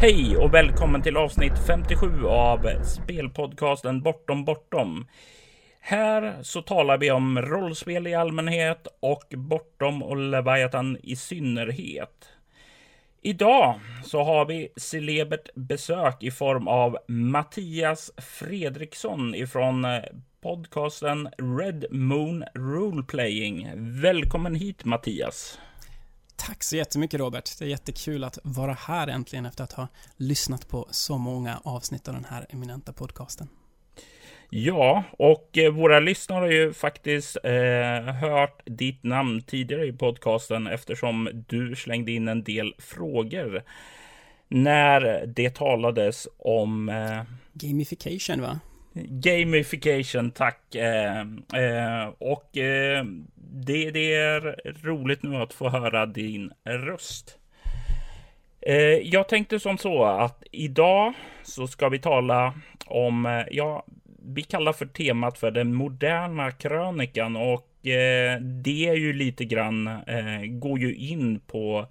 Hej och välkommen till avsnitt 57 av spelpodcasten Bortom Bortom. Här så talar vi om rollspel i allmänhet och Bortom och Leviathan i synnerhet. Idag så har vi celebert besök i form av Mattias Fredriksson ifrån podcasten Red Moon Roleplaying. Välkommen hit Mattias! Tack så jättemycket Robert. Det är jättekul att vara här äntligen efter att ha lyssnat på så många avsnitt av den här eminenta podcasten. Ja, och eh, våra lyssnare har ju faktiskt eh, hört ditt namn tidigare i podcasten eftersom du slängde in en del frågor när det talades om... Eh, Gamification, va? Gamification, tack. Eh, eh, och eh, det, det, är roligt nu att få höra din röst. Eh, jag tänkte som så att idag så ska vi tala om, eh, ja, vi kallar för temat för den moderna krönikan och eh, det är ju lite grann, eh, går ju in på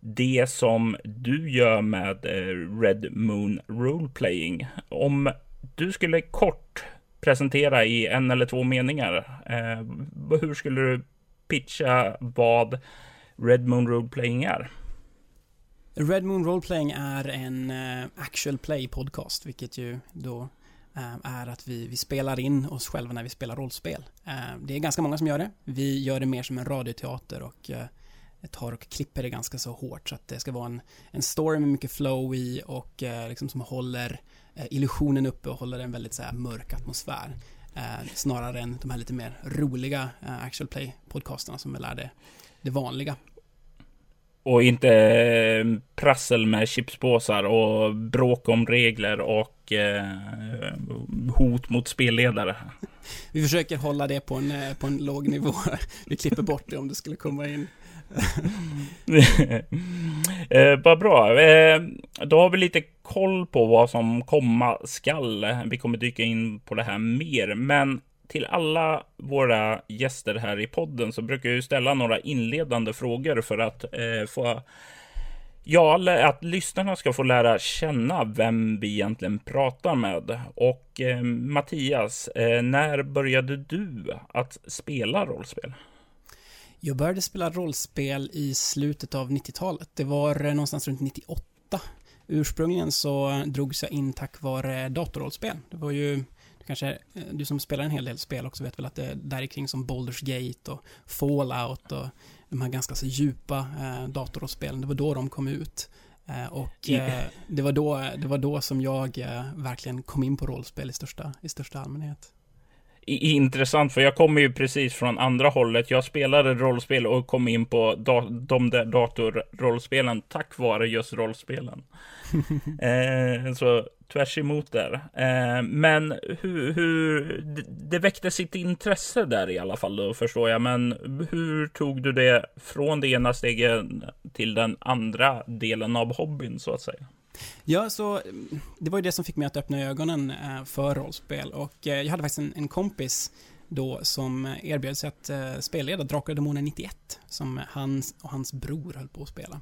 det som du gör med eh, Red Moon Role Playing. Om du skulle kort presentera i en eller två meningar. Eh, hur skulle du pitcha vad Red Moon Role Playing är? Red Moon Role Playing är en uh, actual play podcast, vilket ju då uh, är att vi, vi spelar in oss själva när vi spelar rollspel. Uh, det är ganska många som gör det. Vi gör det mer som en radioteater och tar och klipper det ganska så hårt så att det ska vara en, en story med mycket flow i och liksom som håller illusionen uppe och håller en väldigt så här, mörk atmosfär. Eh, snarare än de här lite mer roliga eh, actual play-podcasterna som väl är det, det vanliga. Och inte prassel med chipspåsar och bråk om regler och eh, hot mot spelledare. Vi försöker hålla det på en, på en låg nivå. Vi klipper bort det om det skulle komma in eh, vad bra. Eh, då har vi lite koll på vad som komma skall. Vi kommer dyka in på det här mer, men till alla våra gäster här i podden så brukar jag ställa några inledande frågor för att eh, få Ja, att lyssnarna ska få lära känna vem vi egentligen pratar med. Och eh, Mattias, eh, när började du att spela rollspel? Jag började spela rollspel i slutet av 90-talet. Det var eh, någonstans runt 98. Ursprungligen så drogs jag in tack vare datorrollspel. Det var ju kanske eh, du som spelar en hel del spel också vet väl att det är där kring som Baldur's Gate och Fallout och de här ganska så djupa eh, datorrollspelen. Det var då de kom ut. Eh, och eh, det, var då, det var då som jag eh, verkligen kom in på rollspel i största, i största allmänhet intressant för jag kommer ju precis från andra hållet. Jag spelade rollspel och kom in på da de där datorrollspelen tack vare just rollspelen. eh, så tvärs emot där. Eh, men hur, hur det väckte sitt intresse där i alla fall då förstår jag. Men hur tog du det från det ena steget till den andra delen av hobbyn så att säga? Ja, så det var ju det som fick mig att öppna ögonen eh, för rollspel och eh, jag hade faktiskt en, en kompis då som erbjöd sig att eh, spelleda Drakar och Demoner 91 som han och hans bror höll på att spela.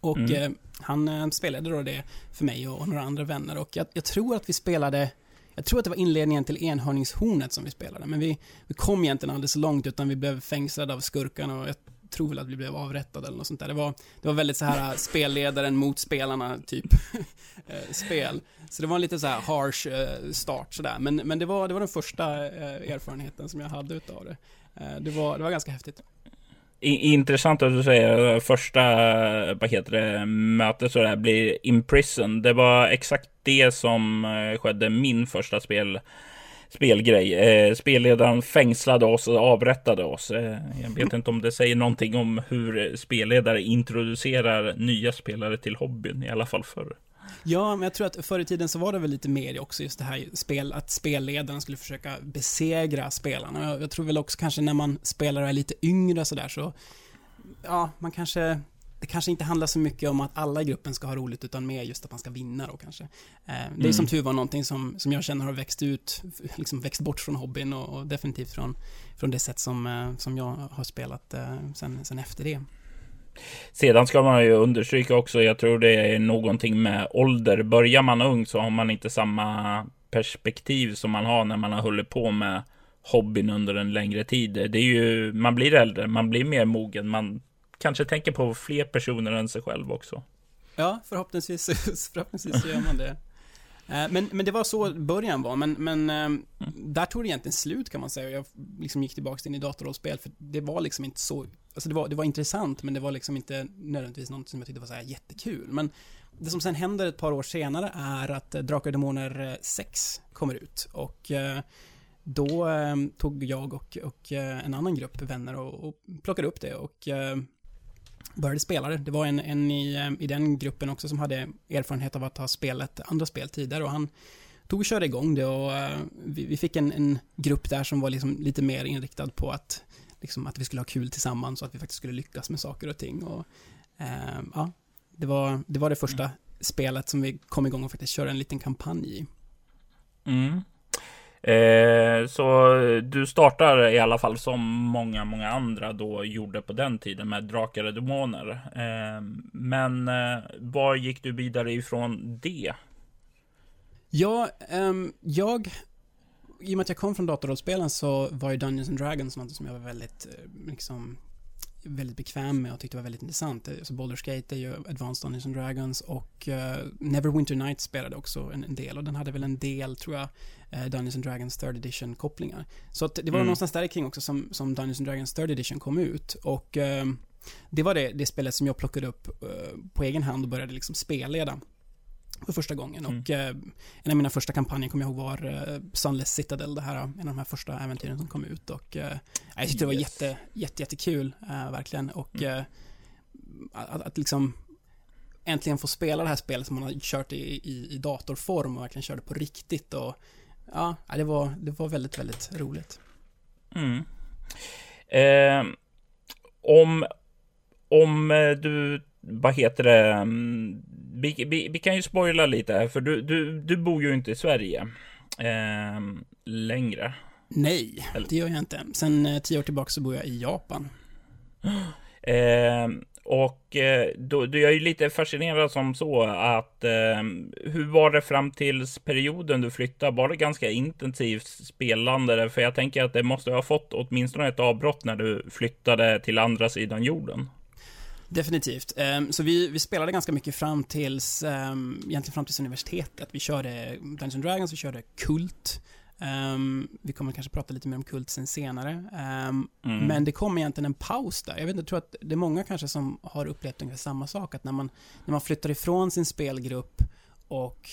Och mm. han spelade då det för mig och, några andra vänner och jag, jag, tror att vi spelade jag tror att det var inledningen till enhörningshornet som vi spelade, men vi, vi kom egentligen aldrig så långt utan vi blev fängslade av skurkarna och jag tror väl att vi blev avrättade eller något sånt där. Det var, det var väldigt så här äh, spelledaren mot spelarna, typ, äh, spel. Så det var en lite så här harsh äh, start sådär. Men, men det, var, det var den första erfarenheten som jag hade utav det. Det var, det var ganska häftigt. Intressant att du säger första, vad heter det, mötet så där blir imprison. Det var exakt det som skedde min första spel spelgrej. Eh, spelledaren fängslade oss och avrättade oss. Eh, jag vet inte om det säger någonting om hur spelledare introducerar nya spelare till hobbyn, i alla fall förr. Ja, men jag tror att förr i tiden så var det väl lite mer också just det här spel, att spelledaren skulle försöka besegra spelarna. Jag, jag tror väl också kanske när man spelar och är lite yngre sådär så, ja, man kanske det kanske inte handlar så mycket om att alla i gruppen ska ha roligt, utan mer just att man ska vinna då kanske. Eh, det är mm. som tur var någonting som, som jag känner har växt ut, liksom växt bort från hobbyn och, och definitivt från, från det sätt som, eh, som jag har spelat eh, sen, sen efter det. Sedan ska man ju understryka också, jag tror det är någonting med ålder. Börjar man ung så har man inte samma perspektiv som man har när man har hållit på med hobbyn under en längre tid. Det är ju, man blir äldre, man blir mer mogen, man kanske tänker på fler personer än sig själv också. Ja, förhoppningsvis, förhoppningsvis gör man det. Eh, men, men det var så början var, men, men mm. där tog det egentligen slut kan man säga. Jag liksom gick tillbaka in i datorrollspel, för det var liksom inte så, alltså det var, det var intressant, men det var liksom inte nödvändigtvis något som jag tyckte var så här jättekul. Men det som sen händer ett par år senare är att eh, Drakar och Demoner 6 kommer ut och då tog jag och, och en annan grupp vänner och, och plockade upp det och började spela det. Det var en, en i, eh, i den gruppen också som hade erfarenhet av att ha spelat andra spel tidigare och han tog och körde igång det och uh, vi, vi, fick en, en, grupp där som var liksom lite mer inriktad på att, liksom, att vi skulle ha kul tillsammans och att vi faktiskt skulle lyckas med saker och ting. Och, uh, ja, det var, det var det första mm. spelet som vi kom igång och faktiskt körde en liten kampanj i. Mm. Eh, så du startar i alla fall som många, många andra då gjorde på den tiden med drakar och demoner. Eh, men eh, var gick du vidare ifrån det? Ja, um, jag i och med att jag kom från datorrollspelen så var ju Dungeons and Dragons något som jag var väldigt eh, liksom väldigt bekväm med och tyckte var väldigt intressant. Alltså Baldur's Gate är ju Advanced Dungeons and Dragons och uh, Neverwinter Nights spelade också en, en, del och den hade väl en del, tror jag, uh, Dungeons and Dragons Third Edition-kopplingar. Så att det var mm. någonstans där kring också som, som Dungeons and Dragons Third Edition kom ut och uh, det var det, det spelet som jag plockade upp på egen hand och började liksom spelleda för första gången. Mm. Och eh, en av mina första kampanjer kommer jag ihåg var eh, Sunless Citadel, det här, en av de här första äventyren som kom ut. Och eh, jag tyckte det var yes. jätte, jätte, jättekul, eh, verkligen. Och mm. Eh, att, att liksom äntligen få spela det här spelet som man har kört i, i, i datorform och verkligen körde på riktigt. Och ja, det var, det var väldigt, väldigt roligt. Mm. Eh, om, om du, vad heter det, mm, vi, vi, vi, kan ju spoila lite här, för du, du, du bor ju inte i Sverige eh, längre. Nej, Eller? det gör jag inte. Sen eh, tio år tillbaka så bor jag i Japan. Eh, och då, då är jag ju lite fascinerad som så att eh, hur var det fram tills perioden du flyttade? Var det ganska intensivt spelande? För jag tänker att det måste ha fått åtminstone ett avbrott när du flyttade till andra sidan jorden. Definitivt. Um, så vi, vi spelade ganska mycket fram tills, um, egentligen fram tills universitetet. Vi körde Dungeons Dragons, vi körde Kult. Um, vi kommer kanske prata lite mer om Kult sen senare. Mm. Men det kom egentligen en paus där. Jag vet inte, jag tror att det är många kanske som har upplevt ungefär samma sak. Att när man, när man flyttar ifrån sin spelgrupp och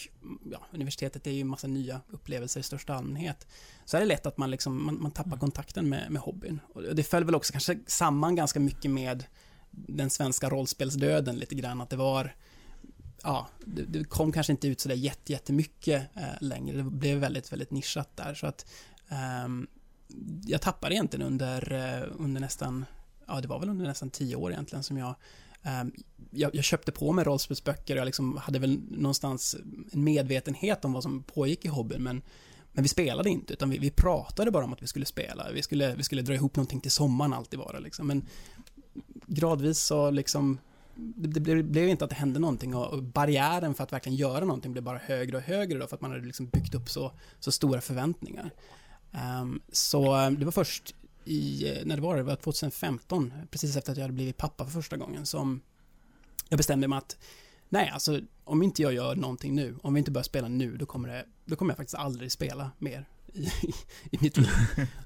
ja, universitetet är ju en massa nya upplevelser i största allmänhet. Så är det lätt att man, liksom, man, man tappar mm. kontakten med, med hobbyn. Och det föll väl också kanske samman ganska mycket med den svenska rollspelsdöden lite grann, att det var ja, det, det kom kanske inte ut sådär jätte, jättemycket eh, längre. Det blev väldigt, väldigt nischat där. Så att eh, jag tappade egentligen under, eh, under nästan, ja det var väl under nästan tio år egentligen som jag ehm, jag, jag, köpte på mig rollspelsböcker och jag liksom hade väl någonstans en medvetenhet om vad som pågick i hobbyn, men, men vi spelade inte, utan vi, vi pratade bara om att vi skulle spela. Vi skulle, vi skulle dra ihop någonting till sommaren alltid var det liksom. Men gradvis så liksom det blev, blev inte att det hände någonting och barriären för att verkligen göra någonting blev bara högre och högre då för att man hade liksom byggt upp så, så stora förväntningar. Um, så ehm, det var först i, eh, när det var det, var 2015, precis efter att jag hade blivit pappa för första gången, som jag bestämde mig att nej, alltså om inte jag gör någonting nu, om vi inte börjar spela nu, då kommer, det, då kommer jag faktiskt aldrig spela mer i, i mitt liv.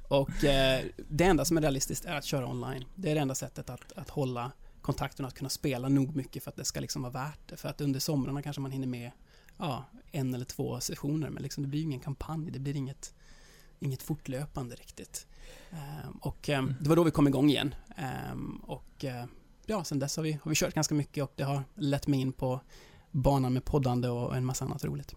Och eh, det enda som är realistiskt är att köra online. Det är det enda sättet att, att hålla kontakten och att kunna spela nog mycket för att det ska liksom vara värt det. För att under somrarna kanske man hinner med ja, en eller två sessioner, men liksom det blir ingen kampanj, det blir inget, inget fortlöpande riktigt. Um, och um, det var då vi kom igång igen. Um, och uh, ja, sen dess har vi, har vi kört ganska mycket och det har lett mig in på banan med poddande och en massa annat roligt.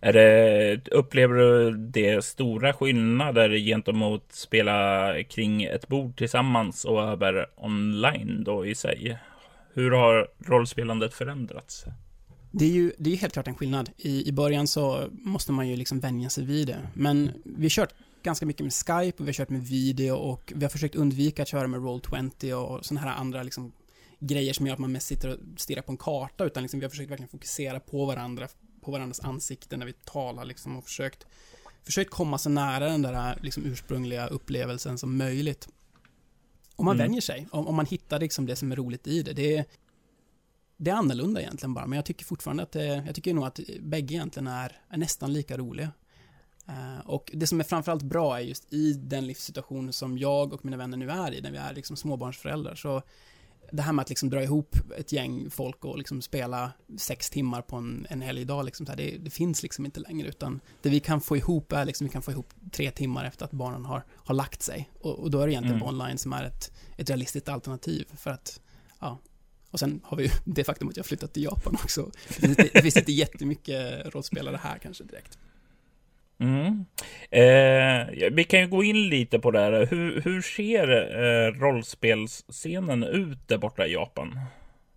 Är det, upplever du det stora skillnader gentemot spela kring ett bord tillsammans och över online då i sig? Hur har rollspelandet förändrats? Det är ju det är helt klart en skillnad. I, I början så måste man ju liksom vänja sig vid det. Men vi har kört ganska mycket med Skype och vi har kört med video och vi har försökt undvika att köra med Roll20 och sådana här andra liksom grejer som gör att man mest sitter och stirrar på en karta, utan liksom vi har försökt verkligen fokusera på varandra, på varandras ansikten när vi talar liksom och försökt, försökt komma så nära den där liksom ursprungliga upplevelsen som möjligt. Och man mm. vänjer sig, om, om, man hittar liksom det som är roligt i det. Det är, det är annorlunda egentligen bara, men jag tycker fortfarande att det, jag tycker nog att bägge egentligen är, är nästan lika roliga. Uh, och det som är framförallt bra är just i den livssituation som jag och mina vänner nu är i, när vi är liksom småbarnsföräldrar, så det här med att liksom dra ihop ett gäng folk och liksom spela sex timmar på en, en helgdag, liksom, det, det, finns liksom inte längre, utan det vi kan få ihop är liksom, vi kan få ihop tre timmar efter att barnen har, har lagt sig. Och, och då är det egentligen mm. online som är ett, ett realistiskt alternativ, för att, ja, och sen har vi ju det faktum att jag flyttat till Japan också. Det finns inte, det finns inte jättemycket rollspelare här kanske direkt. Mm. Eh, vi kan ju gå in lite på det här. Hur, hur ser eh, rollspelsscenen ut där borta i Japan?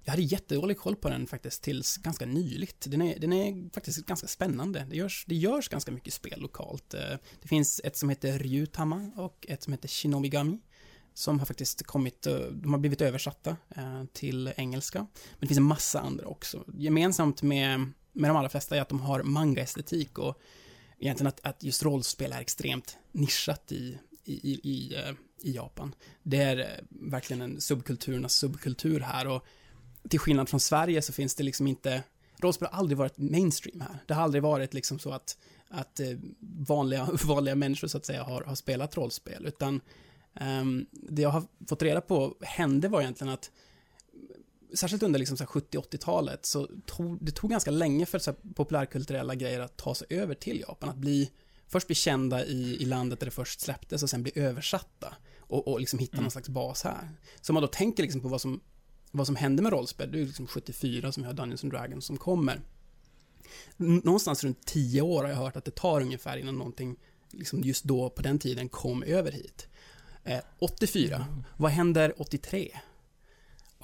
Jag hade jättedålig koll på den faktiskt tills ganska nyligt. Den är, den är faktiskt ganska spännande. Det görs, det görs ganska mycket spel lokalt. Eh, det finns ett som heter Ryutama och ett som heter Shinobigami. Som har faktiskt kommit, eh, de har blivit översatta eh, till engelska. Men det finns en massa andra också. Gemensamt med, med de allra flesta är att de har manga-estetik och egentligen att, att just rollspel är extremt nischat i, i, i, i, eh, i Japan. Det är eh, verkligen en subkulturernas subkultur här och till skillnad från Sverige så finns det liksom inte, rollspel har aldrig varit mainstream här. Det har aldrig varit liksom så att, att eh, vanliga, vanliga människor så att säga har, har spelat rollspel, utan um, det jag har fått reda på hände var egentligen att särskilt under liksom 70-80-talet, så tog, det tog ganska länge för så populärkulturella grejer att ta sig över till Japan. Att bli, först bli kända i, i landet där det först släpptes och sen bli översatta. Och, och liksom hitta mm. någon slags bas här. Så om man då tänker liksom på vad som, vad som hände med rollspel, det är liksom 74 som vi har Dungeons and Dragons som kommer. Någonstans runt 10 år har jag hört att det tar ungefär innan någonting, liksom just då på den tiden, kom över hit. Eh, 84, mm. vad händer 83?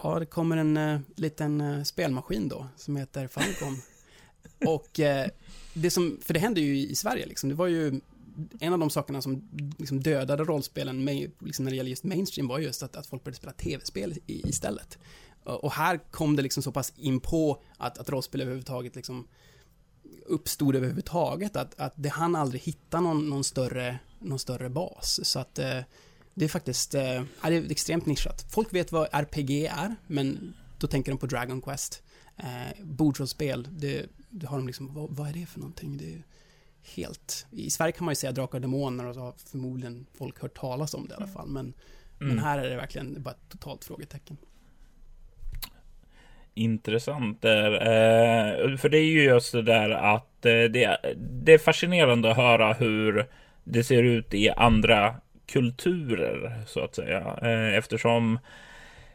Ja, det kommer en uh, liten uh, spelmaskin då, som heter Famicom. och uh, det som, för det hände ju i Sverige liksom, det var ju en av de sakerna som liksom dödade rollspelen med, liksom när det gäller just mainstream var just att, att folk började spela tv-spel istället. Och här kom det liksom så pass in på att, att rollspel överhuvudtaget liksom uppstod överhuvudtaget, att, att det hann aldrig hitta någon, någon, större, någon större bas. Så att det är faktiskt, eh, det är extremt nischat. Folk vet vad RPG är, men då tänker de på Dragon Quest. Eh, bordsrollspel, det, det har de liksom, vad, vad, är det för någonting? Det är helt, i Sverige kan man ju säga Drakar och Demoner och så har förmodligen folk hört talas om det i alla fall, men, mm. men här är det verkligen bara ett totalt frågetecken. Intressant där. Eh, för det är ju just det där att eh, det, det är fascinerande att höra hur det ser ut i andra kulturer så att säga. Eh, eftersom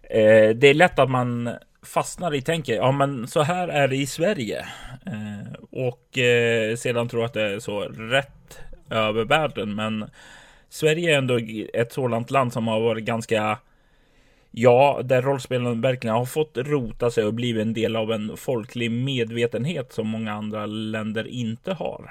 eh, det är lätt att man fastnar i tänker, ja men så här är det i Sverige. Eh, och sedan tror att det är så rätt över världen. Men Sverige är ändå ett sådant land som har varit ganska Ja, där rollspelen verkligen har fått rota sig och blivit en del av en folklig medvetenhet som många andra länder inte har.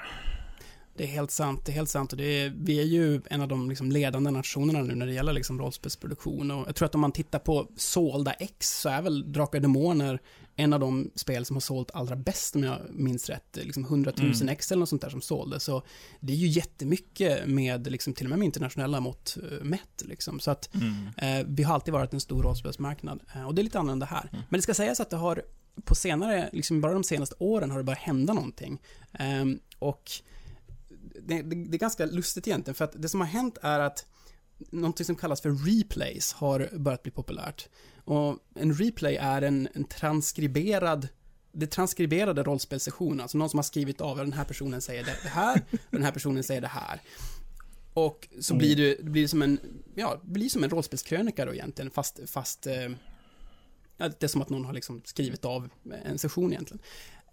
Det är helt sant, det är helt sant. Och det är, vi är ju en av de liksom ledande nationerna nu när det gäller liksom rollspelsproduktion. Och jag tror att om man tittar på sålda X så är väl Drakar och Demoner en av de spel som har sålt allra bäst om jag minns rätt. Liksom 100 000 mm. X eller något sånt där som sålde. Så det är ju jättemycket med, liksom, till och med med internationella mått uh, mätt. Liksom. Så att mm. eh, vi har alltid varit en stor rollspelsmarknad. Eh, och det är lite annorlunda här. Mm. Men det ska sägas att det har på senare, liksom bara de senaste åren har det börjat hända någonting. Eh, och det, det, det, är ganska lustigt egentligen, för att det som har hänt är att någonting som kallas för replays har börjat bli populärt. Och en replay är en, en transkriberad det transkriberade rollspelssessioner, alltså någon som har skrivit av den här personen säger det här, och den här personen säger det här. Och så blir det, det blir som en, ja, det blir som en rollspelskrönika då egentligen, fast, fast eh, ja, det är som att någon har liksom skrivit av en session egentligen.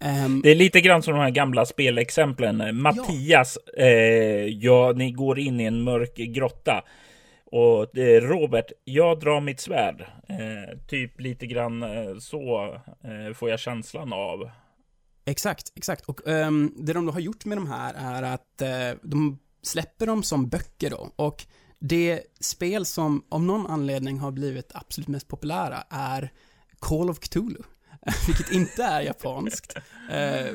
Um, det är lite grann som de här gamla spelexemplen. Mattias, ja. Eh, ja, ni går in i en mörk grotta. Och eh, Robert, jag drar mitt svärd. Eh, typ lite grann eh, så eh, får jag känslan av. Exakt, exakt. Och um, det de då har gjort med de här är att uh, de släpper dem som böcker då. Och det spel som av någon anledning har blivit absolut mest populära är Call of Cthulhu, vilket inte är japanskt. Eh,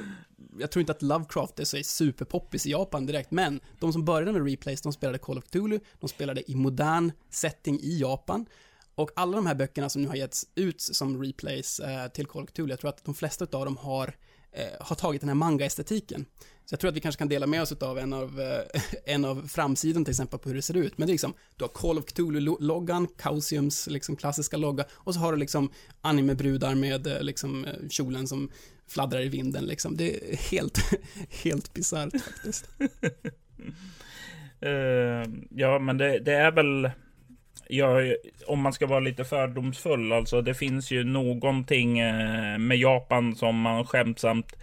jag tror inte att Lovecraft är så superpoppis i Japan direkt, men de som började med replays, de spelade Call of Cthulhu, de spelade i modern setting i Japan, och alla de här böckerna som nu har getts ut som replays eh, till Call of Cthulhu, jag tror att de flesta av dem har, eh, Eh, har tagit den här manga-estetiken. Så jag tror att vi kanske kan dela med oss av en av, eh, en av framsidan till exempel på hur det ser ut. Men det är liksom, du har Call of Cthulhu-loggan, Causiums liksom klassiska logga, och så har du liksom animebrudar med eh, liksom eh, kjolen som fladdrar i vinden liksom. Det är helt, helt bisarrt faktiskt. uh, ja, men det, det är väl Ja, om man ska vara lite fördomsfull, alltså det finns ju någonting med Japan som man skämtsamt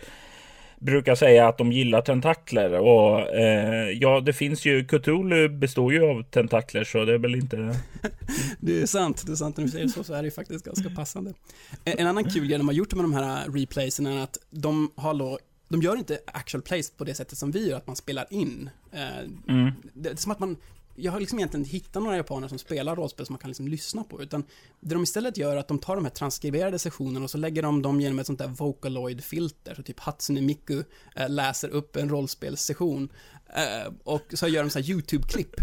brukar säga att de gillar tentakler och eh, ja, det finns ju Cthulhu består ju av tentakler så det är väl inte. det är sant, det är sant när du säger så, så är det ju faktiskt ganska passande. En annan kul grej de har gjort med de här replaysen är att de har då de gör inte actual plays på det sättet som vi gör, att man spelar in. Eh, mm. Det är som att man jag har liksom egentligen inte hittat några japaner som spelar rollspel som man kan liksom lyssna på, utan det de istället gör är att de tar de här transkriberade sessionerna och så lägger de dem genom ett sånt där Vocaloid-filter, så typ Hatsune Miku eh, läser upp en rollspelssession eh, och så gör de så här YouTube-klipp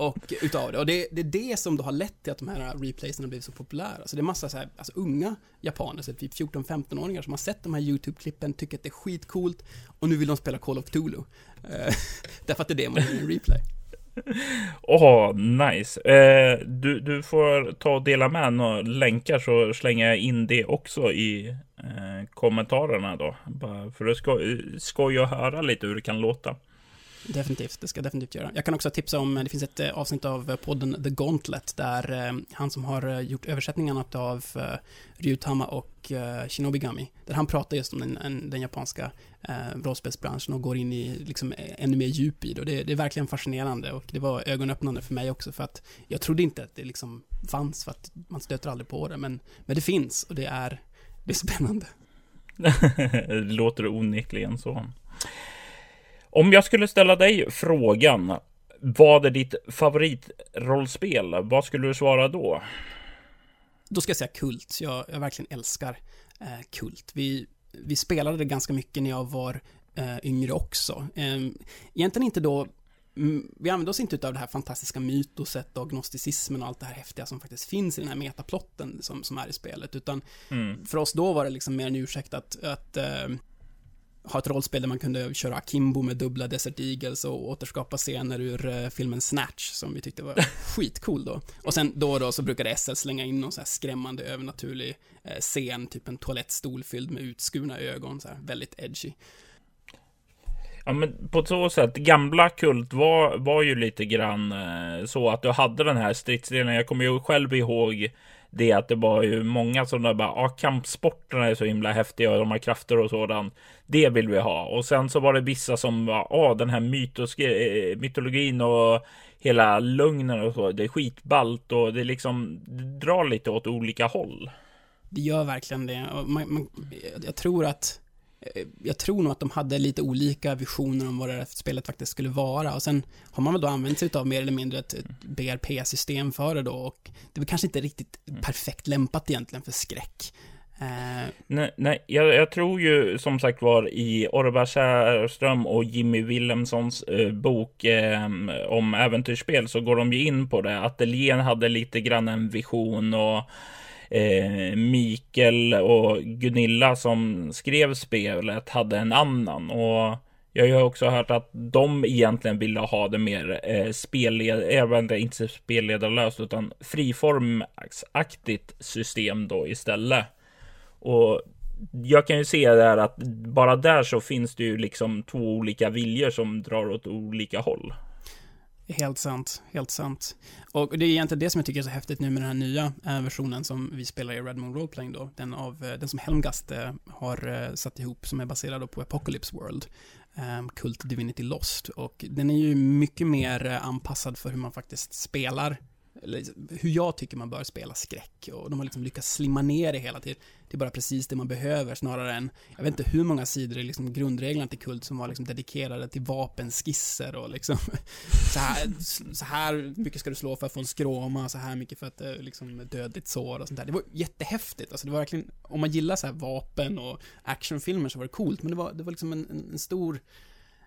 och utav det. Och det, det, är det som då har lett till att de här replaysen har blivit så populära. Så det är massa så här, alltså unga japaner, så typ 14-15-åringar som har sett de här YouTube-klippen, tycker att det är skitcoolt och nu vill de spela Call of Cthulhu. Eh, därför att det är det man gör i en replay. Åh, oh, nice. Eh, du, du får ta och dela med några länkar så slänger jag in det också i eh, kommentarerna då. Bara för det ska skoj att höra lite hur det kan låta. Definitivt, det ska jag definitivt göra. Jag kan också tipsa om, det finns ett eh, avsnitt av eh, podden The Gauntlet där eh, han som har eh, gjort översättningarna av Ryutama och Shinobigami, där han pratar just om den, den japanska rollspelsbranschen och går in i liksom e, ännu mer djup i det. Och det, det är verkligen fascinerande och det var ögonöppnande för mig också för att jag trodde inte att det liksom fanns för att man stöter aldrig på det, men, men det finns och det är, det är spännande. det låter onekligen så. Om jag skulle ställa dig frågan, vad är ditt favoritrollspel? Vad skulle du svara då? Då ska jag säga Kult. Jag, jag verkligen älskar eh, Kult. Vi, vi spelade det ganska mycket när jag var eh, yngre också. Eh, egentligen inte då mm, vi använde oss inte av det här fantastiska mytoset och gnosticismen och allt det här häftiga som faktiskt finns i den här metaplotten som, som är i spelet, utan mm. för oss då var det liksom mer en ursäkt att, att eh, ha ett rollspel där man kunde köra akimbo med dubbla Desert Eagles och återskapa scener ur uh, filmen Snatch som vi tyckte var skitcool då. Och sen då och då så brukade SL slänga in någon så här skrämmande övernaturlig uh, scen, typ en toalettstol fylld med utskurna ögon, så här väldigt edgy. Ja, men på så sätt, gamla Kult var, var ju lite grann eh, så att du hade den här stridsdelen. Jag kommer ju själv ihåg det att det var ju många som där bara, ja, kampsporterna är så himla häftiga och de har krafter och sådant. Det vill vi ha. Och sen så var det vissa som var, ja, den här mytos, eh, mytologin och hela lögnen och så. Det är skitballt och det liksom det drar lite åt olika håll. Det gör verkligen det. Man, man, jag tror att jag tror nog att de hade lite olika visioner om vad det här spelet faktiskt skulle vara och sen har man väl då använt sig av mer eller mindre ett BRP-system för det då och det är kanske inte riktigt mm. perfekt lämpat egentligen för skräck. Uh, nej, nej jag, jag, tror ju som sagt var i Orvar Kärrström och Jimmy Willemssons uh, bok uh, om äventyrsspel så går de ju in på det. Ateljén hade lite grann en vision och eh, Mikael och Gunilla som skrev spelet hade en annan. Och jag har också hört att de egentligen ville ha det mer eh, spelled, eh, inte spelledarlöst utan friformaktigt system då istället. Och jag kan ju se där att bara där så finns det ju liksom två olika viljor som drar åt olika håll. Helt sant, helt sant. Och det är egentligen det som jag tycker är så häftigt nu med den här nya eh, versionen som vi spelar i Red Moon Roleplaying då, den av, eh, den som Helmgast eh, har satt ihop som är baserad på Apocalypse World, ehm, Kult-Divinity Lost. Och den är ju mycket mer anpassad för hur man faktiskt spelar eller liksom, hur jag tycker man bör spela skräck. Och de har liksom lyckats slimma ner det hela till, till bara precis det man behöver snarare än, jag vet inte hur många sidor i liksom grundreglerna till Kult som var liksom dedikerade till vapenskisser och liksom så här, så här mycket ska du slå för att få en skråma, så här mycket för att eh, liksom dödligt sår och sånt där. Det var jättehäftigt, alltså det var verkligen, om man gillar så här vapen och actionfilmer så var det coolt, men det var, det var liksom en, en stor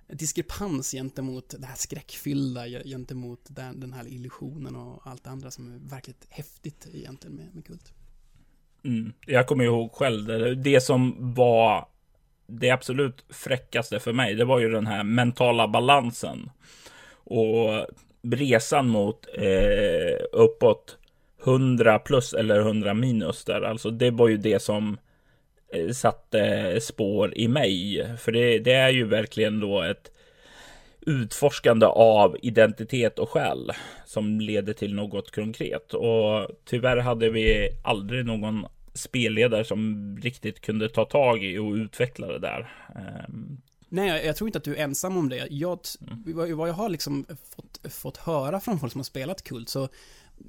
diskrepans gentemot det här skräckfyllda, gentemot den, den här illusionen och allt det andra som är verkligt häftigt egentligen med, med Kult. Mm. Jag kommer ihåg själv, det, det som var det absolut fräckaste för mig, det var ju den här mentala balansen. Och resan mot eh, uppåt 100 plus eller 100 minus där, alltså det var ju det som Eh, satte spår i mig. För det, det, är ju verkligen då ett utforskande av identitet och själ som leder till något konkret. Och tyvärr hade vi aldrig någon spelledare som riktigt kunde ta tag i och utveckla det där. Ehm. Nej, jag, jag tror inte att du är ensam om det. Jag, mm. vad jag har liksom fått, fått höra från folk som har spelat Kult, så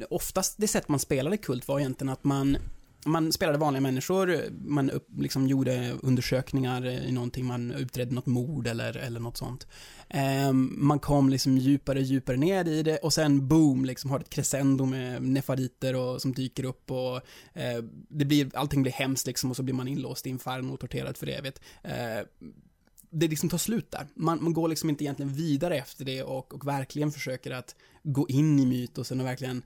oftast det sätt man spelade Kult var egentligen att man man spelade vanliga människor, man upp, liksom gjorde undersökningar i någonting, man utredde något mord eller, eller något sånt. Eh, man kom liksom djupare och djupare ner i det och sen boom, liksom har ett crescendo med nefariter och, som dyker upp och eh, det blir, allting blir hemskt liksom och så blir man inlåst i inferno och torterad för evigt. Eh, det liksom tar slut där. Man, man går liksom inte egentligen vidare efter det och, och verkligen försöker att gå in i mytosen och verkligen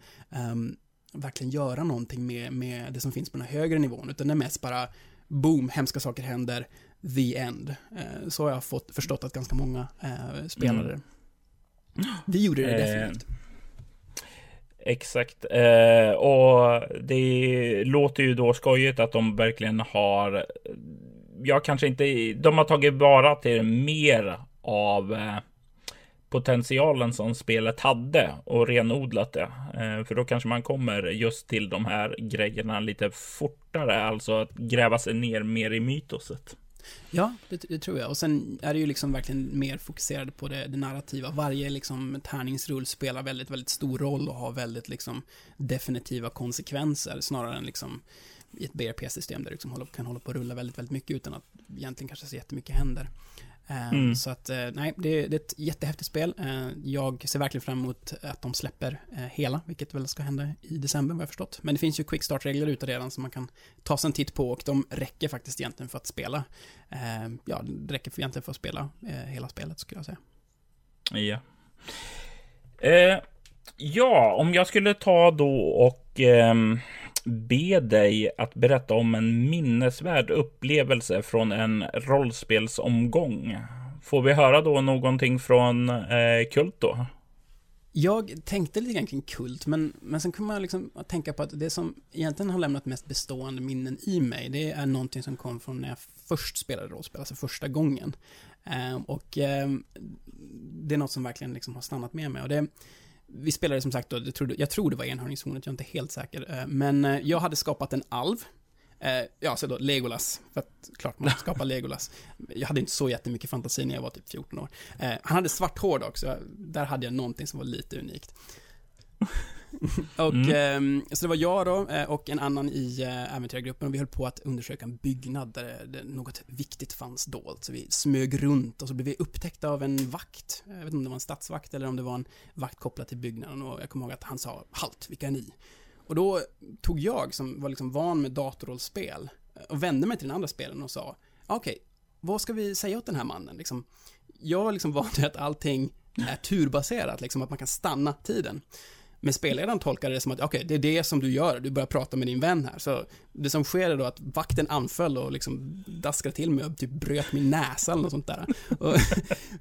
um, verkligen göra någonting med, med det som finns på den här högre nivån, utan det är mest bara boom, hemska saker händer, the end. Eh, så har jag fått, förstått att ganska många eh, spelare mm. Vi gjorde det eh, definitivt. Exakt. Eh, och det låter ju då skojigt att de verkligen har, jag kanske inte, de har tagit vara till mer av potentialen som spelet hade och renodlat det. Eh, för då kanske man kommer just till de här grejerna lite fortare, alltså att gräva sig ner mer i mytoset. Ja, det, det, tror jag. Och sen är det ju liksom verkligen mer fokuserade på det, det narrativa. Varje liksom tärningsrull spelar väldigt, väldigt stor roll och har väldigt liksom definitiva konsekvenser snarare än liksom i ett BRP-system där du liksom kan hålla på och rulla väldigt, väldigt mycket utan att egentligen kanske så jättemycket händer. Ehm, mm. Så att, eh, nej, det, det, är ett jättehäftigt spel. Eh, jag ser verkligen fram emot att de släpper eh, hela, vilket väl ska hända i december vad jag förstått. Men det finns ju quickstart-regler ute redan som man kan ta sig en titt på och de räcker faktiskt egentligen för att spela. Ja, det räcker för egentligen för att spela hela spelet skulle jag säga. Ja. Eh, ja, om jag skulle ta då och eh, be dig att berätta om en minnesvärd upplevelse från en rollspelsomgång. Får vi höra då någonting från eh, Kult då? Jag tänkte lite grann kring Kult, men, men sen kommer jag liksom att tänka på att det som egentligen har lämnat mest bestående minnen i mig, det är någonting som kom från när jag först spelade rollspel, alltså första gången. Eh, och eh, det är något som verkligen liksom har stannat med mig. Och det, vi spelade som sagt då, jag tror, det var enhörningshornet, jag är inte helt säker. Eh, men eh, jag hade skapat en alv. Eh, ja, så då Legolas. För att klart man skapar Legolas. Jag hade inte så jättemycket fantasi när jag var typ 14 år. Han hade svart hår dock, så där hade jag någonting som var lite unikt. och, mm. eh, så det var jag då eh, och en annan i eh, äventyrargruppen och vi höll på att undersöka en byggnad där det, något viktigt fanns dolt. Så vi smög runt och så blev vi upptäckta av en vakt. Jag vet inte om det var en stadsvakt eller om det var en vakt kopplad till byggnaden och jag kommer ihåg att han sa halt, vilka är ni? Och då tog jag, som var liksom van med datorrollspel, eh, och vände mig till den andra spelen och sa okej, okay, vad ska vi säga åt den här mannen? Liksom, jag var liksom van att allting är turbaserat, liksom att man kan stanna tiden. Men spelledaren tolkade det som att, okej, okay, det är det som du gör, du börjar prata med din vän här. Så det som sker är då att vakten anföll och liksom daskade till mig och typ bröt min näsa eller något sånt där. Och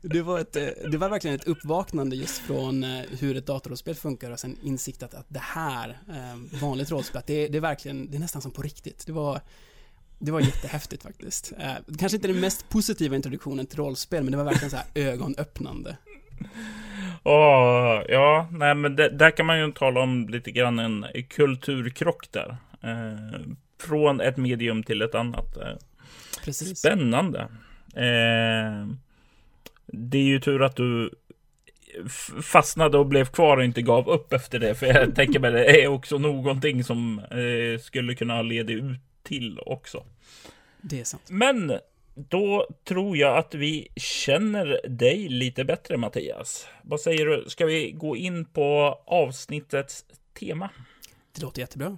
det, var ett, eh, det var verkligen ett uppvaknande just från eh, hur ett datorrollspel funkar och sen insikt att, att det här, eh, vanligt rollspel, att det, det är verkligen, det är nästan som på riktigt. Det var, det var jättehäftigt faktiskt. Kanske inte den mest positiva introduktionen till rollspel, men det var verkligen så här ögonöppnande. Oh, ja, nej men det, där kan man ju tala om lite grann en kulturkrock där. Eh, från ett medium till ett annat. Eh, Precis. Spännande. Eh, det är ju tur att du fastnade och blev kvar och inte gav upp efter det. För jag tänker mig det är också någonting som eh, skulle kunna leda ut till också. Det är sant. Men då tror jag att vi känner dig lite bättre Mattias. Vad säger du? Ska vi gå in på avsnittets tema? Det låter jättebra.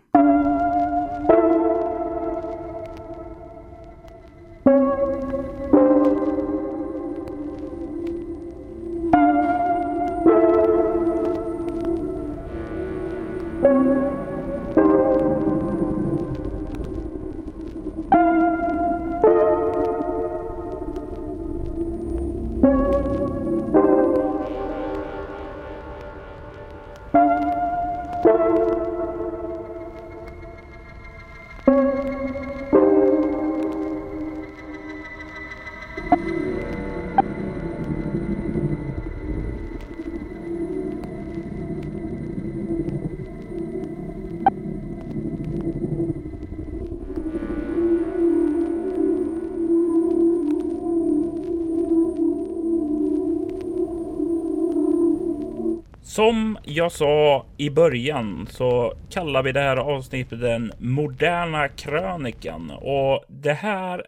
Som jag sa i början så kallar vi det här avsnittet den moderna krönikan. Och det här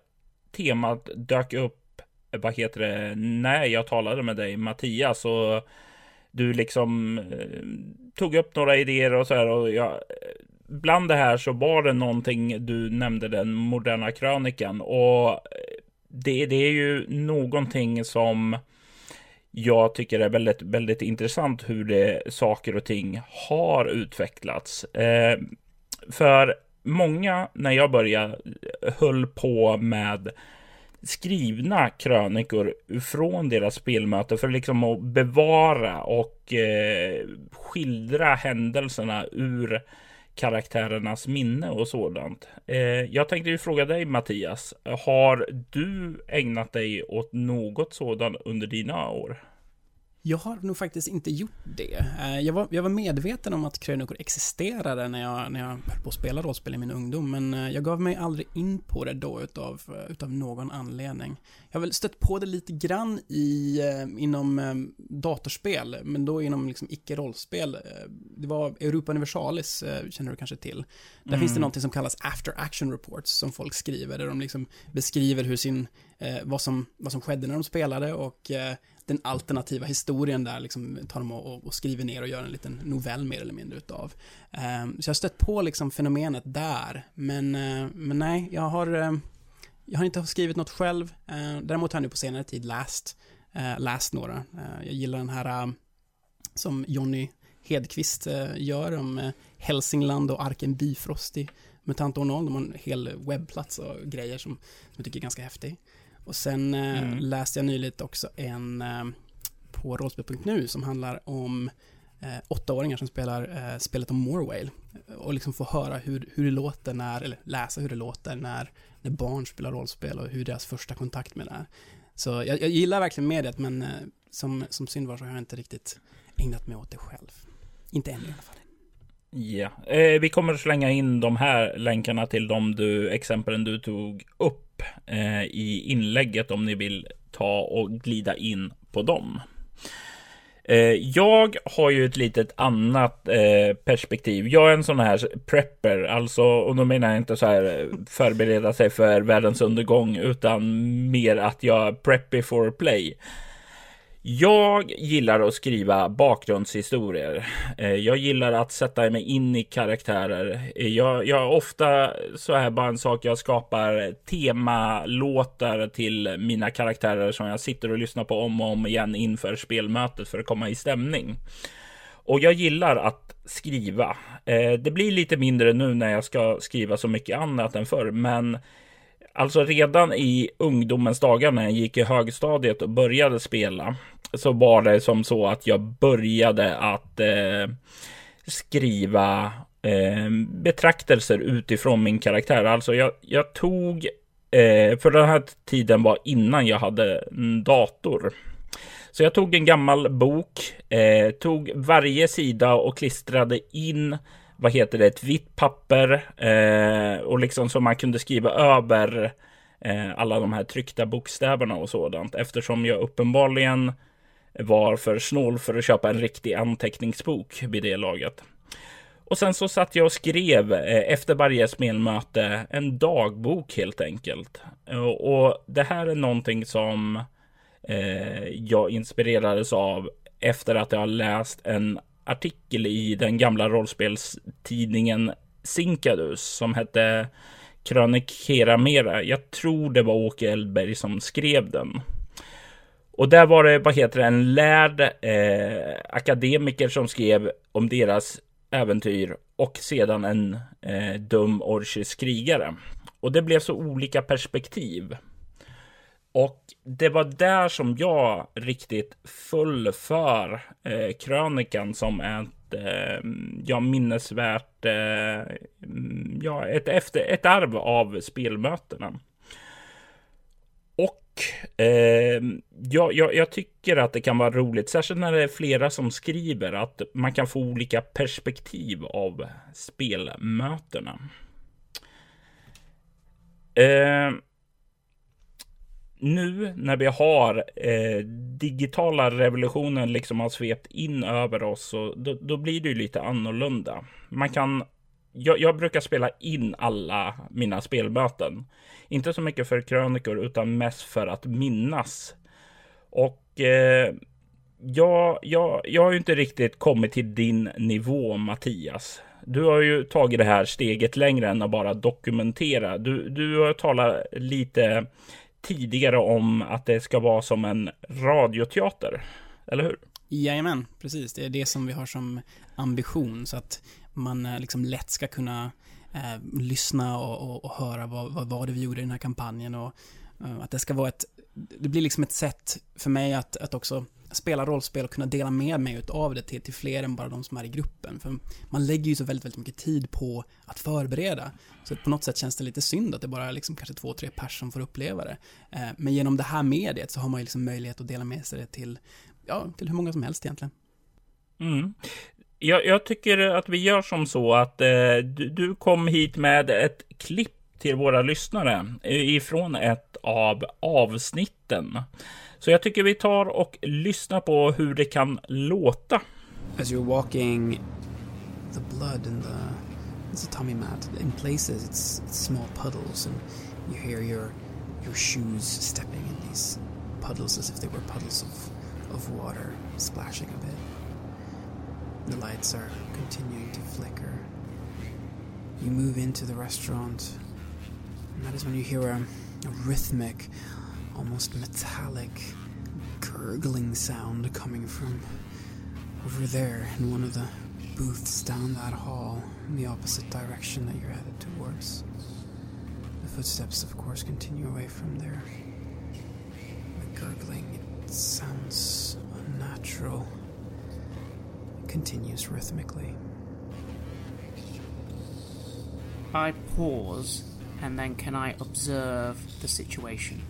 temat dök upp, vad heter det, när jag talade med dig Mattias. Och du liksom eh, tog upp några idéer och så här. Och jag bland det här så var det någonting du nämnde den moderna krönikan. Och eh, det, det är ju någonting som jag tycker det är väldigt, väldigt intressant hur det saker och ting har utvecklats. Eh, för många när jag började höll på med skrivna krönikor från deras spelmöte för liksom att bevara och eh, skildra händelserna ur karaktärernas minne och sådant. Eh, jag tänkte ju fråga dig Mattias, har du ägnat dig åt något sådant under dina år? Jag har nog faktiskt inte gjort det. Eh, jag var, jag var medveten om att krönikor existerade när jag, när jag höll på att spela rollspel i min ungdom, men eh, jag gav mig aldrig in på det då utav, eh, utav någon anledning. Jag har väl stött på det lite grann i, inom datorspel, men då inom liksom icke-rollspel. Det var Europa Universalis, känner du kanske till. Där mm. finns det något som kallas after action reports som folk skriver, där de liksom beskriver hur sin, vad, som, vad som skedde när de spelade och den alternativa historien där liksom tar de och, och, skriver ner och gör en liten novell mer eller mindre utav. Ehm, så jag har stött på liksom fenomenet där, men, eh, men nej, jag har, eh, jag har inte skrivit något själv. Ehm, däremot har jag nu på senare tid läst, eh, läst några. Ehm, jag gillar den här som Jonny Hedqvist gör om Hälsingland och Arken Bifrost i Mutant Ornol. De har en hel webbplats och grejer som, som jag tycker är ganska häftig. Och sen eh, mm. läste jag nyligen också en eh, på rollspel.nu som handlar om eh, åttaåringar som spelar eh, spelet om Morwale. Och liksom få höra hur, hur det låter när, eller läsa hur det låter när, när barn spelar rollspel och hur deras första kontakt med det är. Så jag, jag gillar verkligen mediet men eh, som, som synd var så har jag inte riktigt ägnat mig åt det själv. Inte än i alla fall. Ja, eh, vi kommer slänga in de här länkarna till de du, exemplen du tog upp eh, i inlägget om ni vill ta och glida in på dem. Eh, jag har ju ett litet annat eh, perspektiv. Jag är en sån här prepper, alltså, och då menar jag inte så här eh, förbereda sig för världens undergång, utan mer att jag preppy for play. Jag gillar att skriva bakgrundshistorier. Eh, jag gillar att sätta mig in i karaktärer. Eh, jag, jag ofta så här bara en sak. Jag skapar temalåtar till mina karaktärer som jag sitter och lyssnar på om och om igen inför spelmötet för att komma i stämning. Och jag gillar att skriva. Eh, det blir lite mindre nu när jag ska skriva så mycket annat än förr, men Alltså redan i ungdomens dagar när jag gick i högstadiet och började spela så var det som så att jag började att eh, skriva eh, betraktelser utifrån min karaktär. Alltså jag, jag tog, eh, för den här tiden var innan jag hade en dator. Så jag tog en gammal bok, eh, tog varje sida och klistrade in vad heter det, ett vitt papper eh, och liksom så man kunde skriva över eh, alla de här tryckta bokstäverna och sådant eftersom jag uppenbarligen var för snål för att köpa en riktig anteckningsbok vid det laget. Och sen så satt jag och skrev eh, efter varje spelmöte en dagbok helt enkelt. Eh, och det här är någonting som eh, jag inspirerades av efter att jag läst en artikel i den gamla rollspelstidningen Sinkadus som hette Krönikera Mera. Jag tror det var Åke Eldberg som skrev den. Och där var det, vad heter det, en lärd eh, akademiker som skrev om deras äventyr och sedan en eh, dum orkisk krigare. Och det blev så olika perspektiv. Och det var där som jag riktigt föll för eh, krönikan som ett eh, ja, minnesvärt, eh, ja, ett, efter, ett arv av spelmötena. Och eh, ja, jag, jag, tycker att det kan vara roligt, särskilt när det är flera som skriver, att man kan få olika perspektiv av spelmötena. Eh, nu när vi har eh, digitala revolutionen liksom har svept in över oss, så då, då blir det ju lite annorlunda. Man kan jag, jag, brukar spela in alla mina spelmöten. Inte så mycket för krönikor utan mest för att minnas. Och eh, jag, jag, jag har ju inte riktigt kommit till din nivå Mattias. Du har ju tagit det här steget längre än att bara dokumentera. Du, du har talat lite tidigare om att det ska vara som en radioteater. Eller hur? Jajamän, precis. Det är det som vi har som ambition. Så att man eh, liksom lätt ska kunna eh, lyssna och, och, och, höra vad, vad var det vi gjorde i den här kampanjen och eh, att det ska vara ett, det blir liksom ett sätt för mig att, att också spela rollspel och kunna dela med mig av det till, till fler än bara de som är i gruppen. För man lägger ju så väldigt, väldigt mycket tid på att förbereda. Så på något sätt känns det lite synd att det bara är liksom kanske två, tre personer som får uppleva det. Eh, men genom det här mediet så har man ju liksom möjlighet att dela med sig det till, ja, till hur många som helst egentligen. Mm. Jag, jag, tycker att vi gör som så att eh, du, du, kom hit med ett klipp till våra lyssnare ifrån ett av avsnitten. Så jag tycker vi tar och lyssnar på hur det kan låta. As you're walking, the blood in the it's a tummy mat. In places, it's, it's small puddles, and you hear your your shoes stepping in these puddles as if they were puddles of of water splashing a bit. The lights are continuing to flicker. You move into the restaurant, and that is when you hear a rhythmic, almost metallic, gurgling sound coming from over there in one of the booths down that hall in the opposite direction that you're headed towards. The footsteps, of course, continue away from there. The gurgling, it sounds unnatural It continues rhythmically. I pause, and then can I observe the situation?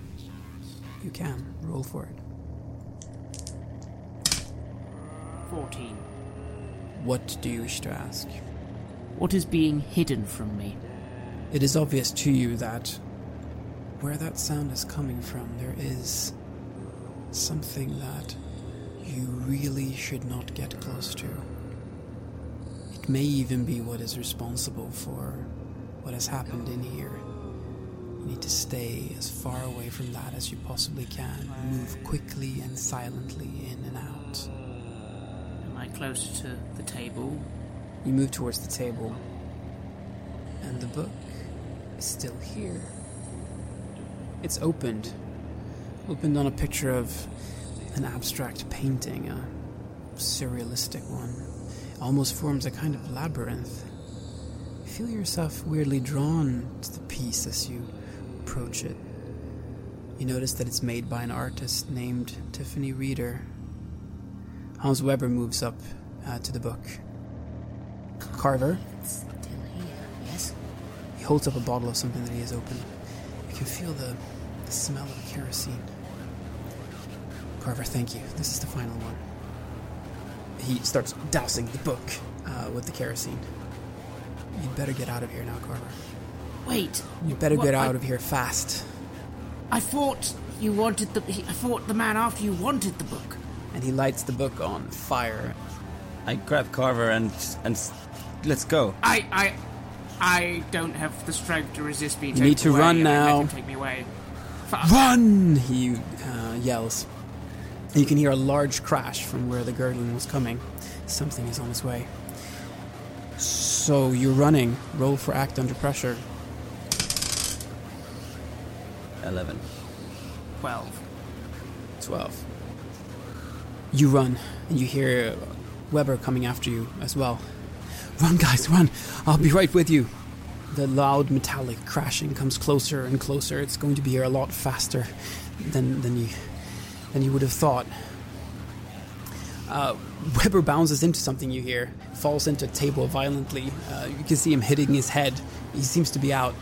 You can. Roll for it. 14. What do you wish to ask? What is being hidden from me? It is obvious to you that where that sound is coming from, there is something that you really should not get close to. It may even be what is responsible for what has happened in here. Need to stay as far away from that as you possibly can. Move quickly and silently in and out. Am I close to the table? You move towards the table, and the book is still here. It's opened. Opened on a picture of an abstract painting, a surrealistic one. almost forms a kind of labyrinth. You feel yourself weirdly drawn to the piece as you approach it. You notice that it's made by an artist named Tiffany Reader. Hans Weber moves up uh, to the book. Carver? Yes? He holds up a bottle of something that he has opened. You can feel the, the smell of kerosene. Carver, thank you. This is the final one. He starts dousing the book uh, with the kerosene. You'd better get out of here now, Carver. Wait. You better what- get out I, of here fast. I thought you wanted the. I thought the man after you wanted the book. and he lights the book on fire. I grab Carver and and let's go. I, I, I don't have the strength to resist being You taken need to away. run now. take me away. Fuck. Run! He uh, yells. You can hear a large crash from where the gurgling was coming. Something is on its way. So you're running. Roll for act under pressure. Eleven. Twelve. 12. You run, and you hear Weber coming after you as well. Run, guys, run! I'll be right with you. The loud metallic crashing comes closer and closer. It's going to be here a lot faster than, than, you, than you would have thought. Uh, Weber bounces into something you hear, falls into a table violently. Uh, you can see him hitting his head. He seems to be out.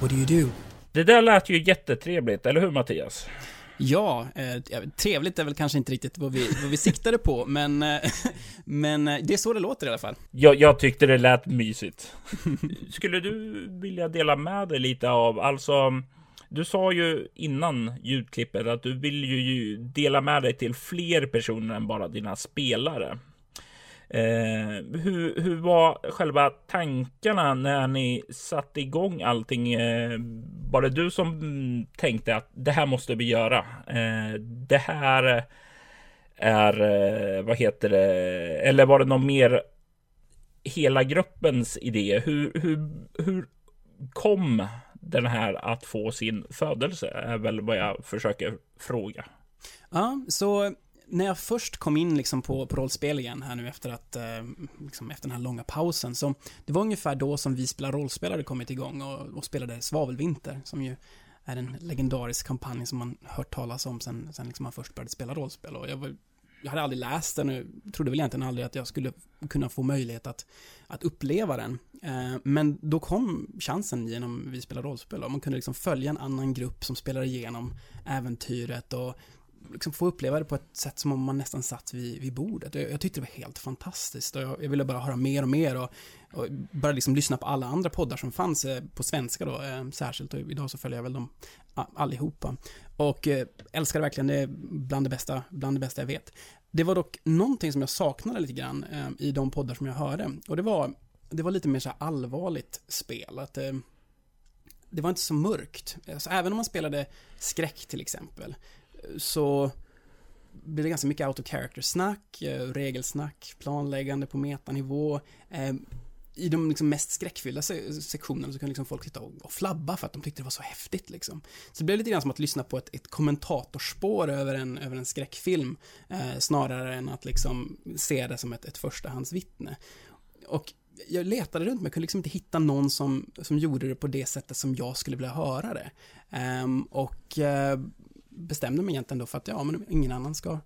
What do you do? Det där lät ju jättetrevligt, eller hur Mattias? Ja, eh, ja, trevligt är väl kanske inte riktigt vad vi, vad vi siktade på, men, eh, men eh, det är så det låter i alla fall. Jag, jag tyckte det lät mysigt. Skulle du vilja dela med dig lite av, alltså, du sa ju innan ljudklippet att du vill ju dela med dig till fler personer än bara dina spelare. Eh, hur, hur var själva tankarna när ni satte igång allting? Eh, var det du som tänkte att det här måste vi göra? Eh, det här är, eh, vad heter det, eller var det någon mer hela gruppens idé? Hur, hur, hur kom den här att få sin födelse? Är väl vad jag försöker fråga. Ja, så när jag först kom in liksom på, på rollspel igen här nu efter att, eh, liksom efter den här långa pausen, så det var ungefär då som vi spelar rollspel hade kommit igång och, och spelade Svavelvinter, som ju är en legendarisk kampanj som man hört talas om sen, sen liksom man först började spela rollspel. Och jag, var, jag hade aldrig läst den och trodde väl egentligen aldrig att jag skulle kunna få möjlighet att, att uppleva den. Eh, men då kom chansen genom Vi spelar rollspel och man kunde liksom följa en annan grupp som spelar igenom äventyret och liksom få uppleva det på ett sätt som om man nästan satt vid, vid bordet. Jag, jag tyckte det var helt fantastiskt och jag, jag ville bara höra mer och mer och, och bara liksom lyssna på alla andra poddar som fanns eh, på svenska då eh, särskilt och idag så följer jag väl dem allihopa. Och eh, älskar det verkligen, det är bland det bästa, bland det bästa jag vet. Det var dock någonting som jag saknade lite grann eh, i de poddar som jag hörde och det var, det var lite mer så här allvarligt spel. Att, eh, det var inte så mörkt. Alltså, även om man spelade skräck till exempel så blir det ganska mycket out of character-snack, eh, regelsnack, planläggande på metanivå. Ehm, I de liksom mest skräckfyllda se sektionerna så kunde liksom folk sitta och, och flabba för att de tyckte det var så häftigt. Liksom. Så det blev lite grann som att lyssna på ett, ett kommentatorspår över en, över en skräckfilm eh, snarare än att liksom se det som ett, ett förstahandsvittne. Och jag letade runt men jag kunde liksom inte hitta någon som, som gjorde det på det sättet som jag skulle vilja höra det. Um, och uh, bestämde mig egentligen då för att ja, men ingen annan ska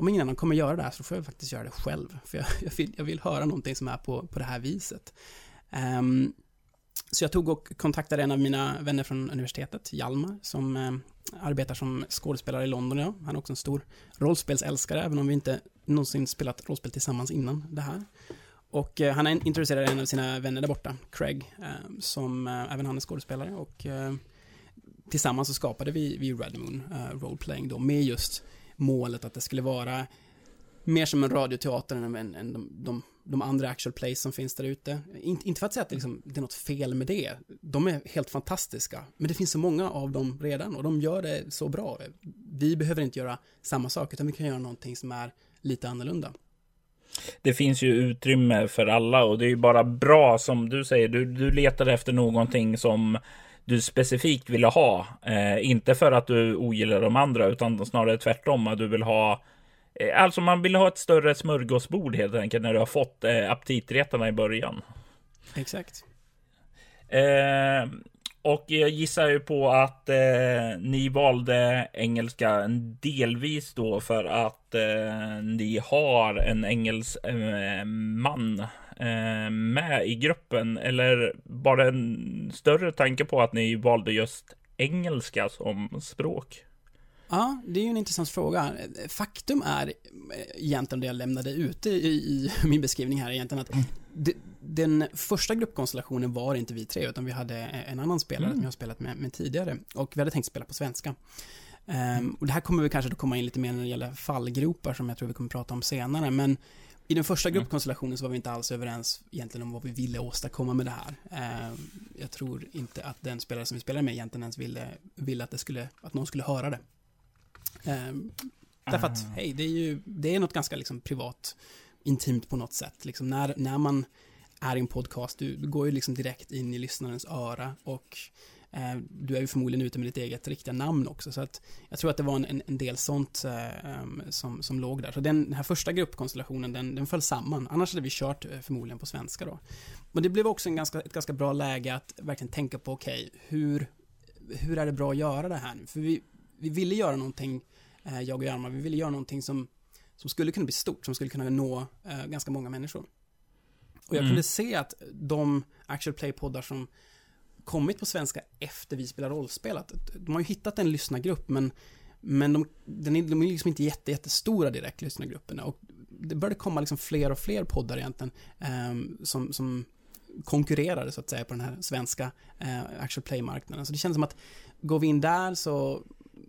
om ingen annan kommer göra det här så får jag faktiskt göra det själv. För jag, jag, vill, jag vill höra någonting som är på, på det här viset. Um, så jag tog och kontaktade en av mina vänner från universitetet, Hjalmar, som eh, arbetar som skådespelare i London idag. Han är också en stor rollspelsälskare, även om vi inte någonsin spelat rollspel tillsammans innan det här. Och eh, han är introducerade en av sina vänner där borta, Craig, eh, som eh, även han är skådespelare. Och eh, tillsammans så skapade vi, vi Red Moon uh, Roleplaying då med just målet att det skulle vara mer som en radioteater än, än, än de, de, de, andra actual plays som finns där ute. In, inte för att säga att det, liksom, det är något fel med det. De är helt fantastiska. Men det finns så många av dem redan och de gör det så bra. Vi behöver inte göra samma sak utan vi kan göra någonting som är lite annorlunda. Det finns ju utrymme för alla och det är ju bara bra som du säger. Du, du letar efter någonting som du specifikt ville ha. Eh, inte för att du ogillar de andra, utan snarare tvärtom. Att du vill ha eh, Alltså man vill ha ett större smörgåsbord helt enkelt när du har fått eh, aptitretarna i början. Exakt. Eh, och jag gissar ju på att eh, ni valde engelska delvis då för att eh, ni har en engelsk man eh, med i gruppen. Eller var det en större tanke på att ni valde just engelska som språk? Ja, det är ju en intressant fråga. Faktum är egentligen det jag lämnade ute i, i min beskrivning här egentligen att det, den första gruppkonstellationen var inte vi tre utan vi hade en annan spelare mm. som jag har spelat med, med, tidigare och vi hade tänkt spela på svenska. Um, och det här kommer vi kanske att komma in lite mer när det gäller fallgropar som jag tror vi kommer prata om senare, men i den första Mm. gruppkonstellationen så var vi inte alls överens egentligen om vad vi ville åstadkomma med det här. Um, jag tror inte att den spelare som vi spelade med egentligen ens ville, ville att, det skulle, att någon skulle höra det. Um, därför att, Ah. hej, det är ju det är något ganska liksom privat, intimt på något sätt. Liksom när, när man är i en podcast, du, du går ju liksom direkt in i lyssnarens öra och eh, du är ju förmodligen ute med ditt eget riktiga namn också. Så att jag tror att det var en, en, del sånt eh, um, som, som låg där. Så den, den här första gruppkonstellationen, den, den föll samman. Annars hade vi kört eh, förmodligen på svenska då. Men det blev också en ganska, ett ganska bra läge att verkligen tänka på, okej, hur, hur är det bra att göra det här nu? För vi, vi ville göra någonting, eh, jag och Hjalmar, vi ville göra någonting som, som skulle kunna bli stort, som skulle kunna nå eh, ganska många människor. Och jag Mm. kunde se att de actual play-poddar som kommit på svenska efter vi spelar rollspel, att de har ju hittat en lyssnargrupp, men, men de, den är, de är liksom inte jätte, jättestora direkt, lyssnargrupperna. Och det började komma liksom fler och fler poddar egentligen, eh, som, som konkurrerade så att säga på den här svenska eh, actual play-marknaden. Så det känns som att går vi in där så,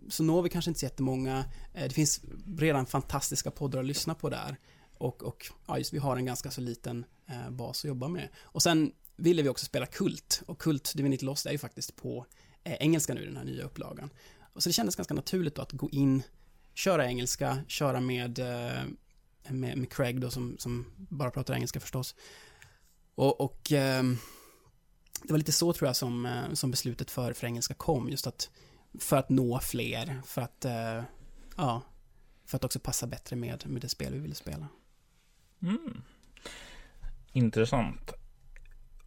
så når vi kanske inte så jättemånga. Eh, det finns redan fantastiska poddar att lyssna på där. Och, och ja, just vi har en ganska så liten eh, bas att jobba med. Och sen ville vi också spela Kult. Och Kult Divinity Lost är ju faktiskt på eh, engelska nu, den här nya upplagan. Och så det kändes ganska naturligt då att gå in, köra engelska, köra med, eh, med, med Craig då som, som bara pratar engelska förstås. Och, och eh, det var lite så tror jag som, eh, som beslutet för, för engelska kom, just att för att nå fler, för att, eh, ja, för att också passa bättre med, med det spel vi ville spela. Mm. Intressant.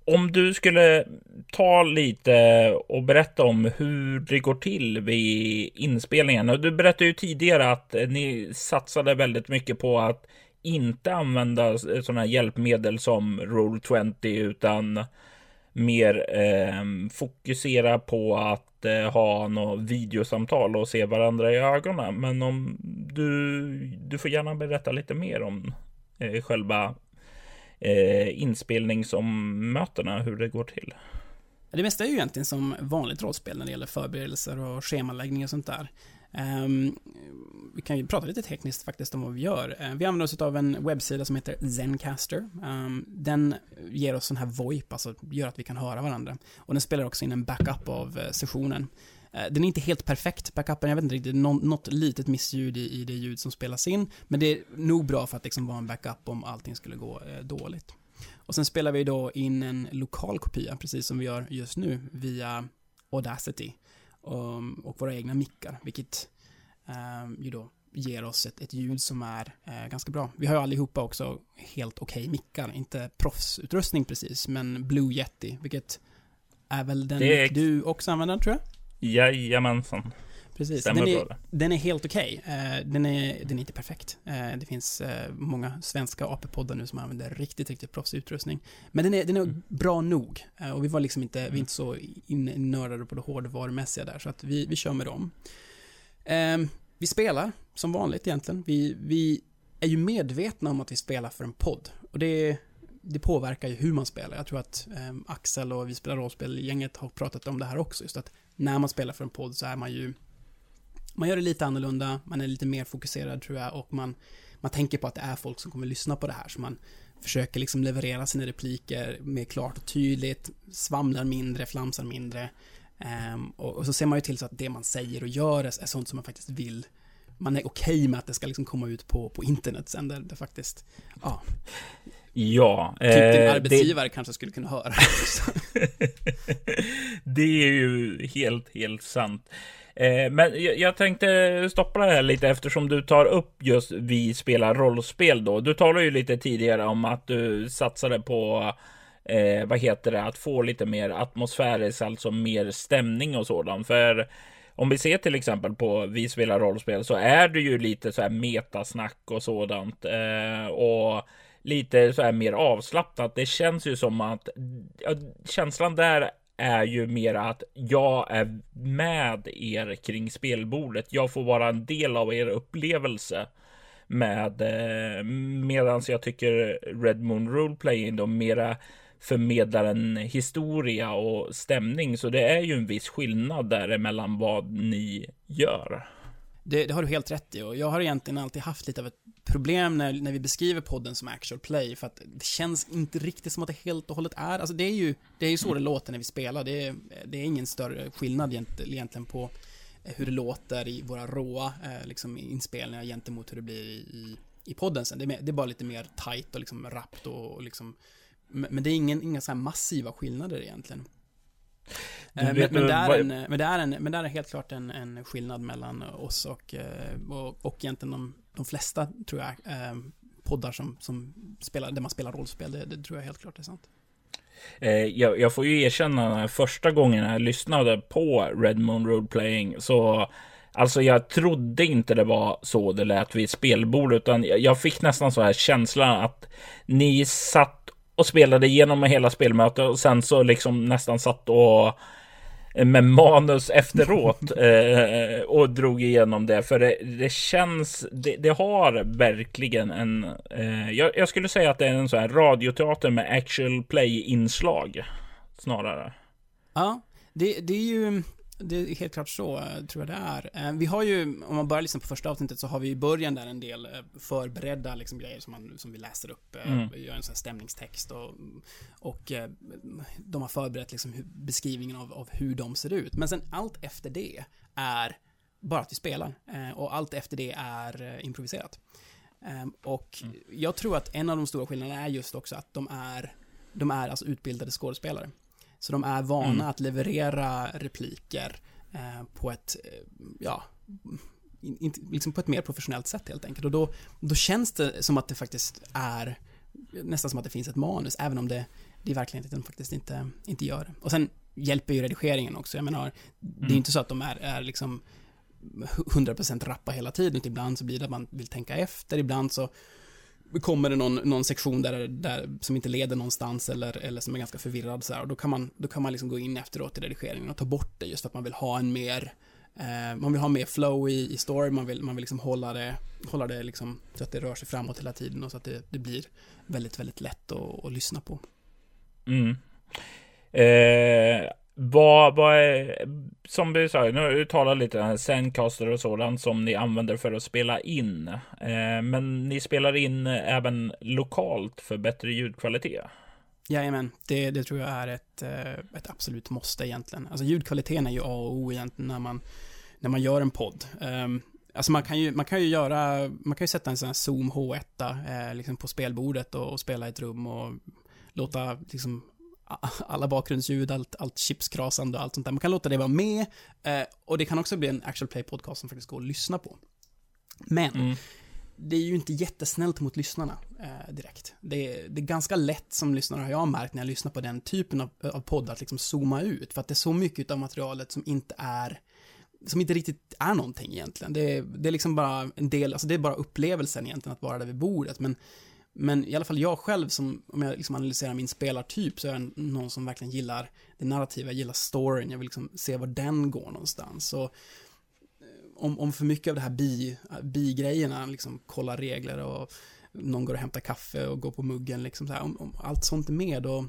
Om du skulle ta lite och berätta om hur det går till vid inspelningen. Du berättade ju tidigare att ni satsade väldigt mycket på att inte använda sådana hjälpmedel som Roll20 utan mer eh, fokusera på att eh, ha något videosamtal och se varandra i ögonen. Men om du, du får gärna berätta lite mer om eh, själva eh, inspelningsmötena, hur det går till. Det mesta är ju egentligen som vanligt rollspel när det gäller förberedelser och schemaläggning och sånt där. Um, vi kan ju prata lite tekniskt faktiskt om vad vi gör. Uh, vi använder oss av en webbsida som heter Zencaster. Um, den ger oss sån här VoIP, alltså gör att vi kan höra varandra. Och den spelar också in en backup av eh, sessionen. Eh, Den är inte helt perfekt, backupen, jag vet inte riktigt, nå- något litet missljud i, i det ljud som spelas in, men det är nog bra för att liksom vara en backup om allting skulle gå eh, dåligt. Och sen spelar vi då in en lokal kopia, precis som vi gör just nu, via Audacity um, och våra egna mickar, vilket um, ju då ger oss ett, ett ljud som är eh, ganska bra. Vi har ju allihopa också helt okej mickar, inte proffsutrustning precis, men Blue Yeti, vilket är väl den är- du också använder, tror jag? Jajamensan, Precis. Den är, den är helt okej. Eh, den, är, den är inte perfekt. Eh, det finns eh, många svenska AP-poddar nu som använder riktigt, riktigt proffsig utrustning. Men den är, den är Mm. bra nog. Och vi var liksom inte, vi är inte så innördade på det hårdvarumässiga där, så att vi, vi kör med dem. Eh, vi spelar, som vanligt egentligen. Vi, vi är ju medvetna om att vi spelar för en podd. Och det, det påverkar ju hur man spelar. Jag tror att eh, Axel och vi spelar rollspel-gänget har pratat om det här också, just att när man spelar för en podd så är man ju man gör det lite annorlunda, man är lite mer fokuserad tror jag och man, man tänker på att det är folk som kommer lyssna på det här. Så man försöker liksom leverera sina repliker mer klart och tydligt, svamlar mindre, flamsar mindre. Um, och, och så ser man ju till så att det man säger och gör är, är sånt som man faktiskt vill. Man är okej med att det ska liksom komma ut på, på internet sen där det faktiskt, ja, Ja, typ din eh, det, arbetsgivare kanske skulle kunna höra. det är ju helt, helt sant. Eh, men jag, jag tänkte stoppa det här lite eftersom du tar upp just vi spelar rollspel då. Du talade ju lite tidigare om att du satsade på eh, vad heter det, att få lite mer atmosfäriskt, alltså mer stämning och sådant. För om vi ser till exempel på vi spelar rollspel så är det ju lite så här metasnack och sådant. Eh, och lite så här mer avslappnat. Det känns ju som att ja, känslan där är ju mer att jag är med er kring spelbordet. Jag får vara en del av er upplevelse med eh, medans jag tycker Red Moon Roleplaying då mera förmedlar en historia och stämning. Så det är ju en viss skillnad däremellan vad ni gör. Det, det, har du helt rätt i och jag har egentligen alltid haft lite av ett problem när, när vi beskriver podden som actual play för att det känns inte riktigt som att det helt och hållet är. Alltså det är ju, det är ju så det låter när vi spelar. Det är, det är ingen större skillnad egentligen på hur det låter i våra råa eh, liksom, inspelningar gentemot hur det blir i, i podden sen. Det är, det är bara lite mer tight och liksom rappt och, och liksom men det är ingen, inga så här massiva skillnader egentligen. Eh, men, men, det är en, men, det är en, men det är helt klart en, en skillnad mellan oss och, eh, och, och egentligen de, de flesta, tror jag, poddar som, som spelar, där man spelar rollspel. Det, det tror jag helt klart är sant. Jag, jag, får ju erkänna, första gången jag lyssnade på Red Moon Road Playing så Alltså jag trodde inte det var så det lät vid spelbord, utan jag fick nästan så här känslan att ni satt och spelade igenom hela spelmötet och sen så liksom nästan satt och med manus efteråt eh, och drog igenom det. För det, det känns, det, det, har verkligen en, eh, jag, jag, skulle säga att det är en sån här radioteater med actual play-inslag snarare. Ja, det, det är ju, det är helt klart så, eh, tror jag det är. Eh, vi har ju, om man börjar liksom på första avsnittet, så har vi i början där en del eh, förberedda liksom grejer som, man, som vi läser upp. Mm. Vi gör en sån stämningstext och, och de har förberett liksom beskrivningen av, av hur de ser ut. Men sen allt efter det är bara att vi spelar. Och allt efter det är improviserat. Och mm. jag tror att en av de stora skillnaderna är just också att de är, de är alltså utbildade skådespelare. Så de är vana mm. att leverera repliker eh, på ett, eh, ja, in, liksom på ett mer professionellt sätt helt enkelt. Och då, då känns det som att det faktiskt är nästan som att det finns ett manus, även om det, det i verkligheten faktiskt inte, inte gör det. Och sen hjälper ju redigeringen också. Jag menar, mm. det är mm. inte så att de är, är liksom 100% rappa hela tiden, utan ibland så blir det att man vill tänka efter, ibland så kommer det någon, någon sektion där, där, som inte leder någonstans eller, eller som är ganska förvirrad så här, och då kan man, då kan man liksom gå in efteråt i redigeringen och ta bort det just för att man vill ha en mer eh, man vill ha mer flow i, i story, man vill, man vill liksom hålla det, hålla det liksom så att det rör sig framåt hela tiden och så att det, det blir väldigt, väldigt lätt att, att lyssna på. Mm. Eh, vad, vad är, som vi sa, nu har du talat lite om Zencaster och sådant som ni använder för att spela in. Eh, men ni spelar in eh, även lokalt för bättre ljudkvalitet. Jajamän, det, det tror jag är ett, eh, ett absolut måste egentligen. Alltså ljudkvaliteten är ju A och O egentligen när man, när man gör en podd. Um, Alltså man kan ju, man kan ju göra, man kan ju sätta en sån här Zoom H1 eh, liksom på spelbordet och, och, spela i ett rum och låta liksom alla bakgrundsljud, allt, allt chipskrasande och allt sånt där. Man kan låta det vara med eh, och det kan också bli en actual play podcast som faktiskt går att lyssna på. Men mm. det är ju inte jättesnällt mot lyssnarna eh, direkt. Det är, det är ganska lätt som lyssnare har jag märkt när jag lyssnar på den typen av, av podd att liksom zooma ut för att det är så mycket av materialet som inte är som inte riktigt är någonting egentligen. Det är, det är liksom bara en del, alltså det är bara upplevelsen egentligen att vara där vid bordet, men men i alla fall jag själv, som, om jag liksom analyserar min spelartyp, så är jag någon som verkligen gillar det narrativa, jag gillar storyn, jag vill liksom se var den går någonstans. Så eh, om, om för mycket av det här bi, bi-grejerna, liksom kolla regler och någon går och hämtar kaffe och går på muggen, liksom så här, om, om allt sånt är med, då,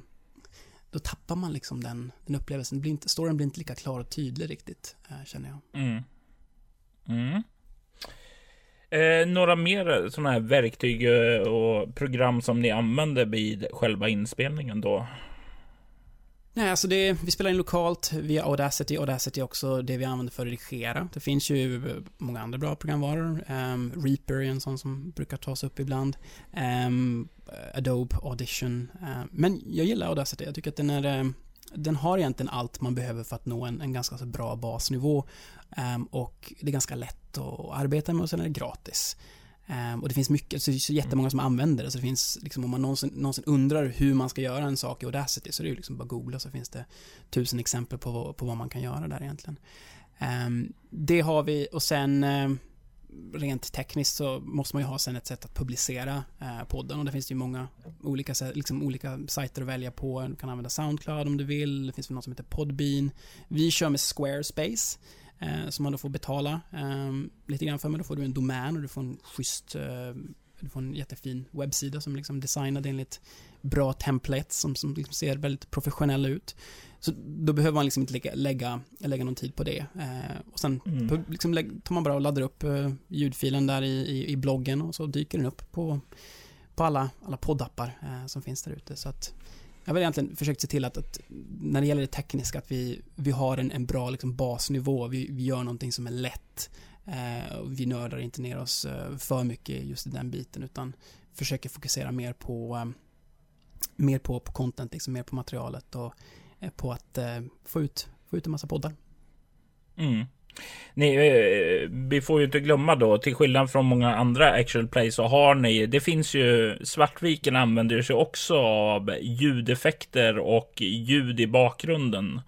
då tappar man liksom den, den upplevelsen. blir inte, storyn blir inte lika klar och tydlig riktigt, eh, känner jag. Mm. Mm. Eh, några mer sådana här verktyg eh, och program som ni använder vid själva inspelningen då? Nej, alltså det, vi spelar in lokalt via Audacity. Audacity är också det vi använder för att redigera. Det finns ju eh, många andra bra programvaror. Um, Reaper är en sån som brukar tas upp ibland. Um, Adobe Audition. Um, men jag gillar Audacity. Jag tycker att den är den har egentligen allt man behöver för att nå en, en ganska så bra basnivå. Um, och det är ganska lätt att arbeta med och sen är det gratis. Um, och det finns mycket, så det är så jättemånga som använder det. Så det finns, liksom, om man någonsin, någonsin undrar hur man ska göra en sak i Audacity så är det ju liksom bara googla så finns det tusen exempel på, på vad man kan göra där egentligen. Um, det har vi och sen rent tekniskt så måste man ju ha sen ett sätt att publicera eh, podden och det finns ju många olika, liksom, olika sajter att välja på. Du kan använda Soundcloud om du vill. Det finns väl något som heter Podbean. Vi kör med Squarespace eh, som man då får betala eh, lite grann för, men då får du en domän och du får en schysst eh, du får en jättefin webbsida som liksom designad enligt bra templates som, som liksom ser väldigt professionella ut. Så då behöver man liksom inte lägga, lägga, lägga någon tid på det. Eh, och sen Mm. liksom tar man bara och laddar upp eh, ljudfilen där i, i, i bloggen och så dyker den upp på, på alla, alla poddappar eh, som finns där ute. Så att jag har egentligen försökt se till att, att när det gäller det tekniska att vi, vi har en, en bra liksom basnivå. Vi, vi gör någonting som är lätt. Eh, och vi nördar inte ner oss eh, för mycket just i den biten utan försöker fokusera mer på eh, mer på, på content, liksom, mer på materialet och Eh, på att eh, få, ut, få ut en massa poddar. Mm. Ni, eh, vi får ju inte glömma då, till skillnad från många andra actual play så har ni, det finns ju, Svartviken använder sig också av ljudeffekter och ljud i bakgrunden.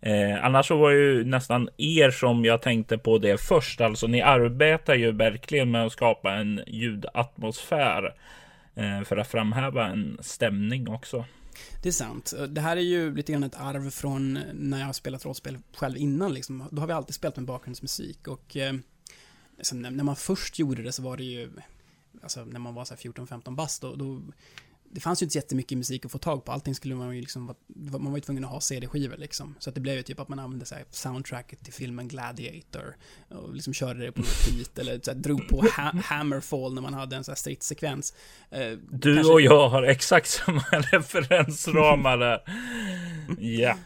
Eh, annars så var det ju nästan er som jag tänkte på det först. Alltså ni arbetar ju verkligen med att skapa en ljudatmosfär eh, för att framhäva en stämning också. Det är sant. Det här är ju lite grann ett arv från när jag har spelat rollspel själv innan. Liksom. Då har vi alltid spelat med bakgrundsmusik och eh, när man först gjorde det så var det ju, alltså när man var 14-15 bast, då, då det fanns ju inte jättemycket musik att få tag på. Allting skulle man ju liksom, man var ju tvungen att ha CD-skivor liksom. Så att det blev ju typ att man använde så här soundtracket till filmen Gladiator och liksom körde det på repeat eller så här, drog på ha Hammerfall när man hade en så här stridssekvens. Eh, Du kanske- och jag har exakt samma referensramar där. Ja.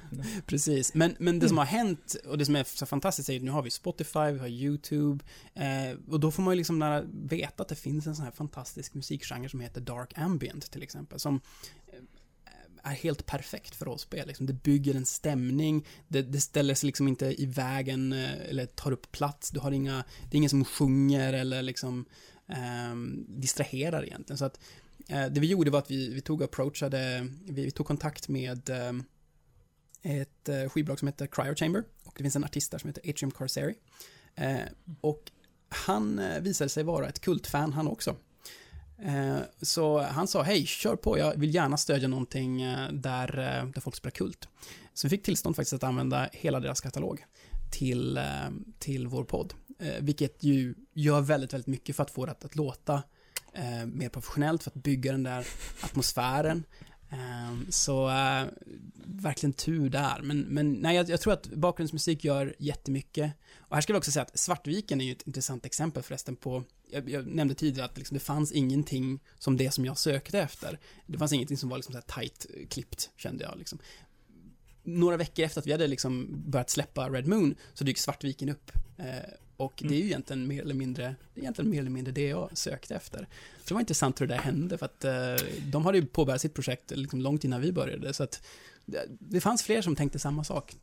Precis, men, men det som har hänt och det som är så fantastiskt är att nu har vi Spotify, vi har YouTube eh, och då får man ju liksom veta att det finns en sån här fantastisk musikgenre som heter Dark Ambient till exempel som eh, är helt perfekt för rollspel. Liksom. Det bygger en stämning, det, det ställer sig liksom inte i vägen eh, eller tar upp plats, du har inga, det är ingen som sjunger eller liksom eh, distraherar egentligen. Så att eh, det vi gjorde var att vi, vi tog approachade, vi, vi tog kontakt med eh, ett eh, skivbolag som heter Cryo Chamber och det finns en artist där som heter Atrium Corsari. Eh, och han eh, visade sig vara ett kultfan han också. Eh, så han sa, hej, kör på, jag vill gärna stödja någonting eh, där, eh, där folk spelar kult. Så vi fick tillstånd faktiskt att använda hela deras katalog till, till vår podd. Vilket ju gör väldigt, väldigt mycket för att få det att, att låta mer professionellt, för att bygga den där atmosfären. Ehm, så äh, verkligen tur där. Men, men nej, jag, jag tror att bakgrundsmusik gör jättemycket. Och här ska vi också säga att Svartviken är ju ett intressant exempel förresten på, jag, jag nämnde tidigare att liksom, det fanns ingenting som det som jag sökte efter. Det fanns ingenting som var liksom så här tight klippt, kände jag liksom. Några veckor efter att vi hade liksom börjat släppa Red Moon så dyker Svartviken upp. Eh, och det är ju egentligen mer eller mindre, egentligen mer eller mindre det jag sökte efter. Så det var intressant hur det där hände, för att eh, de hade ju påbörjat sitt projekt liksom långt innan vi började, så att det, det fanns fler som tänkte samma sak.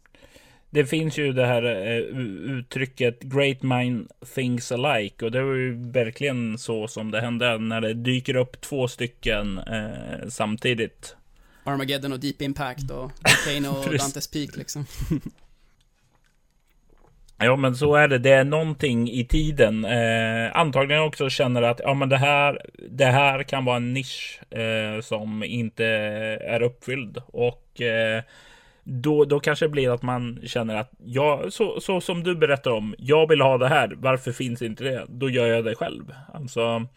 Det finns ju det här eh, uttrycket Great mind things alike och det var ju verkligen så som det hände när det dyker upp två stycken eh, samtidigt. Armageddon och Deep Impact och Volcano och. Dantes Peak liksom. Ja, men så är det. Det är någonting i tiden. Eh, antagligen också känner att ja, men det här, det här kan vara en nisch eh, som inte är uppfylld och eh, då, då kanske det blir att man känner att ja, så, så som du berättar om. Jag vill ha det här. Varför finns inte det? Då gör jag det själv. Alltså,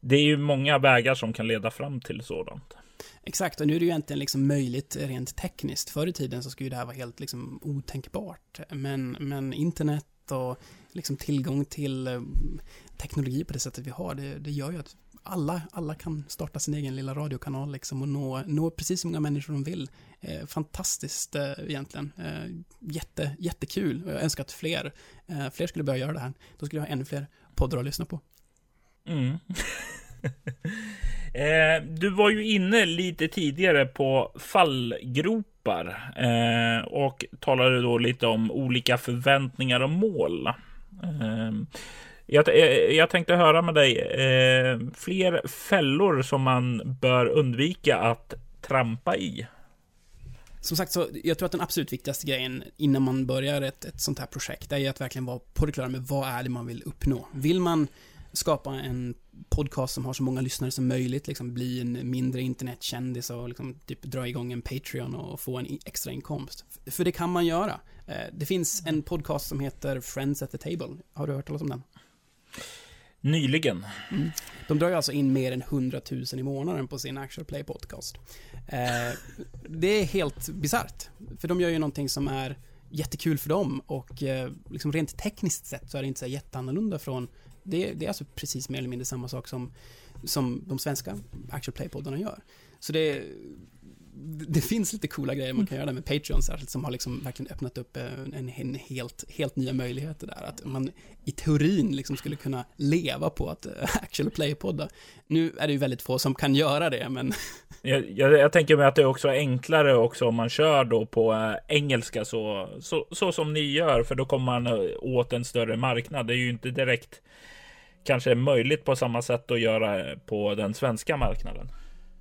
det är ju många vägar som kan leda fram till sådant. Exakt, och nu är det ju egentligen liksom möjligt rent tekniskt. Förr i tiden så skulle ju det här vara helt liksom otänkbart. Men, men internet och liksom tillgång till eh, teknologi på det sättet vi har, det, det gör ju att alla, alla kan starta sin egen lilla radiokanal liksom och nå, nå precis så många människor de vill. Eh, fantastiskt eh, egentligen. Eh, jätte, jättekul. Jag önskar att fler, eh, fler skulle börja göra det här. Då skulle jag ha ännu fler poddar att lyssna på. Mm. eh, du var ju inne lite tidigare på fallgropar eh, och talade då lite om olika förväntningar och mål. Eh, jag, eh, jag tänkte höra med dig eh, fler fällor som man bör undvika att trampa i. Som sagt, så jag tror att den absolut viktigaste grejen innan man börjar ett, ett sånt här projekt är ju att verkligen vara på det klara med vad är det man vill uppnå. Vill man skapa en podcast som har så många lyssnare som möjligt, liksom bli en mindre internetkändis och liksom typ dra igång en Patreon och få en extra inkomst. För det kan man göra. Eh, Det finns en podcast som heter Friends at the Table. Har du hört talas om den? nyligen. Mm. De drar ju alltså in mer än 100 000 i månaden på sin Actual Play podcast. Eh, det är helt bisarrt. För de gör ju någonting som är jättekul för dem och eh, liksom rent tekniskt sett så är det inte så jätteannorlunda från det, det är alltså precis mer eller mindre samma sak som, som de svenska Actual Play-poddarna gör. Så det, det finns lite coola grejer man kan göra där med Patreon särskilt, som har liksom verkligen öppnat upp eh, en, en helt, helt nya möjligheter där. Att man i teorin liksom skulle kunna leva på att eh, actual play-podda. Nu är det ju väldigt få som kan göra det, men... Jag, jag, jag tänker mig att det är också enklare också om man kör då på eh, engelska så, så, så som ni gör, för då kommer man åt en större marknad. Det är ju inte direkt kanske möjligt på samma sätt att göra på den svenska marknaden.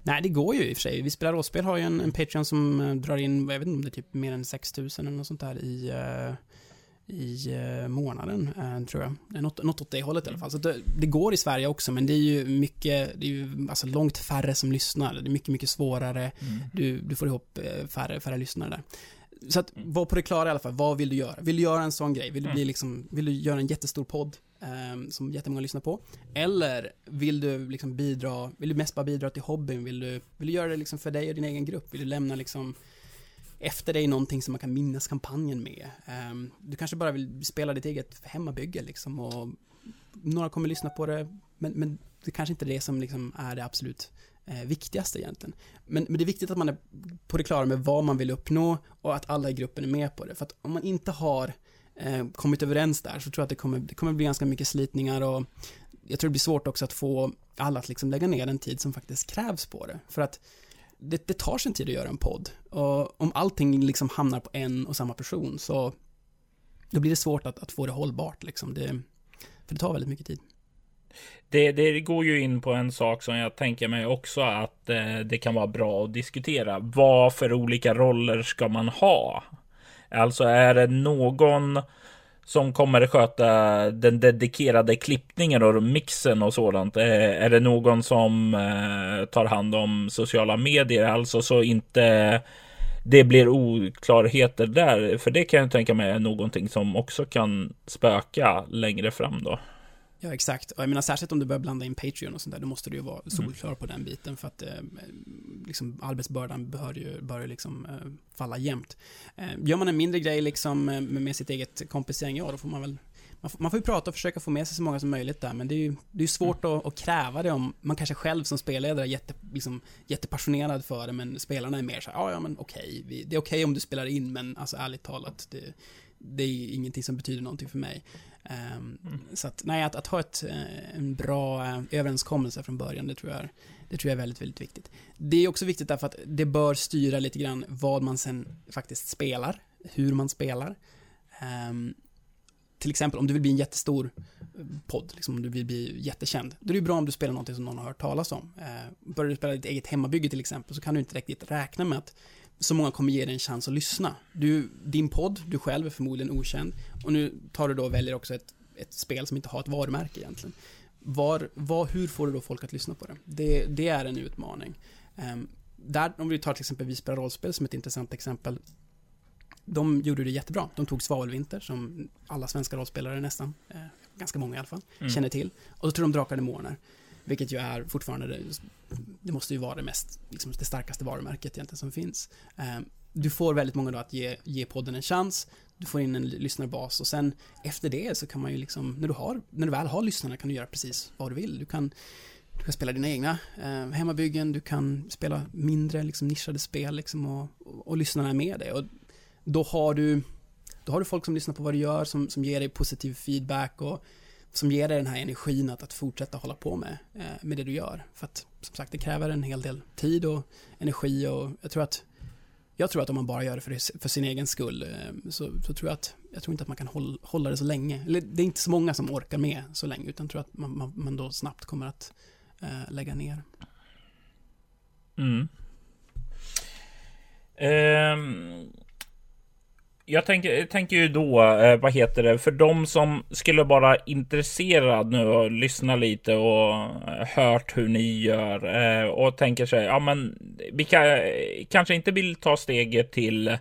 Nej, det går ju i och för sig. Vi spelar råspel har ju en, en Patreon som uh, drar in, jag vet inte om det är typ mer än 6000 eller något sånt där i, uh, i uh, månaden, tror jag. Något, något åt det hållet i alla fall. Så det, det, går i Sverige också, men det är ju mycket, det är ju alltså långt färre som lyssnar. Det är mycket, mycket svårare. Mm. Du, du får ihop färre, färre lyssnare där. Så att, var på det klara i alla fall. Vad vill du göra? Vill du göra en sån grej? Vill du, bli mm. liksom, vill du göra en jättestor podd? Um, som jättemånga lyssnar på? Eller vill du liksom bidra, vill du mest bara bidra till hobbyn? Vill du, vill du göra det liksom för dig och din egen grupp? Vill du lämna liksom efter dig någonting som man kan minnas kampanjen med? Um, du kanske bara vill spela ditt eget hemmabygge liksom och några kommer lyssna på det, men, men det kanske inte är det som liksom är det absolut eh, viktigaste egentligen. Men, men det är viktigt att man är på det klara med vad man vill uppnå och att alla i gruppen är med på det. För att om man inte har eh, kommit överens där så tror jag att det kommer, det kommer bli ganska mycket slitningar och jag tror det blir svårt också att få alla att liksom lägga ner den tid som faktiskt krävs på det. För att det, det tar sin tid att göra en podd. Och om allting liksom hamnar på en och samma person så då blir det svårt att, att få det hållbart liksom. Det, för det tar väldigt mycket tid. Det, det, går ju in på en sak som jag tänker mig också att eh, det kan vara bra att diskutera. Vad för olika roller ska man ha? Alltså är det någon som kommer sköta den dedikerade klippningen och mixen och sådant? Eh, är det någon som eh, tar hand om sociala medier? Alltså så inte det blir oklarheter där. För det kan jag tänka mig är någonting som också kan spöka längre fram då. Ja, exakt. Och jag menar särskilt om du börjar blanda in Patreon och sånt där, då måste du ju vara solklar på den biten för att eh, liksom arbetsbördan bör ju, bör ju liksom eh, falla jämnt. Eh, gör man en mindre grej liksom eh, med, med sitt eget kompisgäng, ja då får man väl man får, man får ju prata och försöka få med sig så många som möjligt där, men det är ju det är svårt mm. att, att, kräva det om man kanske själv som spelledare är jätte, liksom, jättepassionerad för det, men spelarna är mer så här, ja, ja men okej, okay, det är okej okay om du spelar in, men alltså ärligt talat, det, det är ingenting som betyder någonting för mig. Um, mm. Så att, nej, att, att ha ett, eh, en bra eh, överenskommelse från början, det tror, jag, det tror jag är väldigt, väldigt viktigt. Det är också viktigt därför att det bör styra lite grann vad man sen faktiskt spelar, hur man spelar. Um, till exempel om du vill bli en jättestor eh, podd, liksom om du vill bli jättekänd, då är det bra om du spelar någonting som någon har hört talas om. Uh, börjar du spela ditt eget hemmabygge till exempel, så kan du inte riktigt räkna med att så många kommer ge dig en chans att lyssna. Du, din podd, du själv är förmodligen okänd och nu tar du då och väljer också ett, ett spel som inte har ett varumärke egentligen. Var, var, hur får du då folk att lyssna på det? Det, det är en utmaning. Um, där, om vi tar till exempel Vi spelar rollspel som ett intressant exempel. De gjorde det jättebra. De tog Svavelvinter, som alla svenska rollspelare nästan, eh, ganska många i alla fall, mm. känner till. Och så tog de Drakar och Demoner. Vilket ju är fortfarande, det, det måste ju vara det mest, liksom det starkaste varumärket egentligen som finns. Ehm, du får väldigt många då att ge, ge podden en chans, du får in en lyssnarbas och sen efter det så kan man ju liksom, när du, har, när du väl har lyssnarna kan du göra precis vad du vill. Du kan, du kan spela dina egna eh, hemmabyggen, du kan spela mindre liksom, nischade spel liksom, och, och, och lyssnarna är med dig. Och då har du då har du folk som lyssnar på vad du gör, som, som ger dig positiv feedback och som ger dig den här energin att, att fortsätta hålla på med, eh, med det du gör. För att som sagt, det kräver en hel del tid och energi och jag tror att jag tror att om man bara gör det för, för sin egen skull eh, så, så, tror jag att jag tror inte att man kan hålla, hålla, det så länge. Eller det är inte så många som orkar med så länge utan tror att man, man, man då snabbt kommer att eh, lägga ner. Mm. Um, jag tänker, tänker ju då, eh, vad heter det, för de som skulle vara intresserad nu och lyssna lite och eh, hört hur ni gör eh, och tänker sig, ja men vi kan, eh, kanske inte vill ta steget till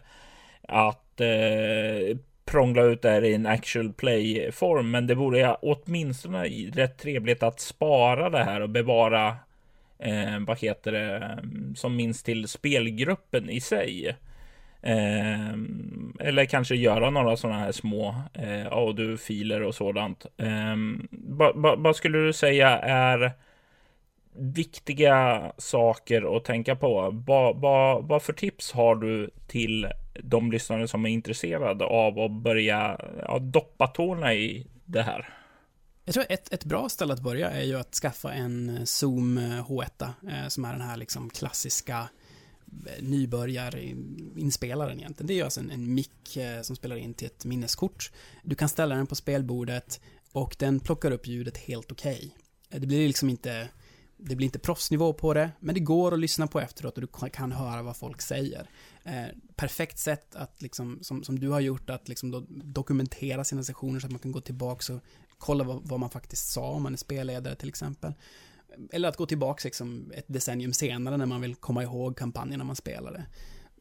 att eh, prångla ut det här i en actual play-form, men det vore åtminstone rätt trevligt att spara det här och bevara eh, vad heter det, mm, som minst till spelgruppen i sig. Eh, eller kanske göra några sådana här små eh, audio-filer och sådant. Eh, vad ba, skulle du säga är viktiga saker att tänka på? Vad ba, ba för tips har du till de lyssnare som är intresserade av att börja ja, doppa tårna i det här? Jag tror ett, ett bra ställe att börja är ju att skaffa en eh, Zoom eh, H1 eh, som är den här liksom klassiska eh, nybörjarinspelaren egentligen. Det är alltså en, en mick eh, som spelar in till ett minneskort. Du kan ställa den på spelbordet och den plockar upp ljudet helt okej. Okay. Det blir liksom inte det blir inte proffsnivå på det, men det går att lyssna på efteråt och du kan höra vad folk säger. Eh, perfekt sätt att, liksom, som, som du har gjort, att liksom do dokumentera sina sessioner så att man kan gå tillbaka och kolla vad, vad, man faktiskt sa om man är spelledare till exempel. Eller att gå tillbaka liksom, ett decennium senare när man vill komma ihåg kampanjerna man spelade.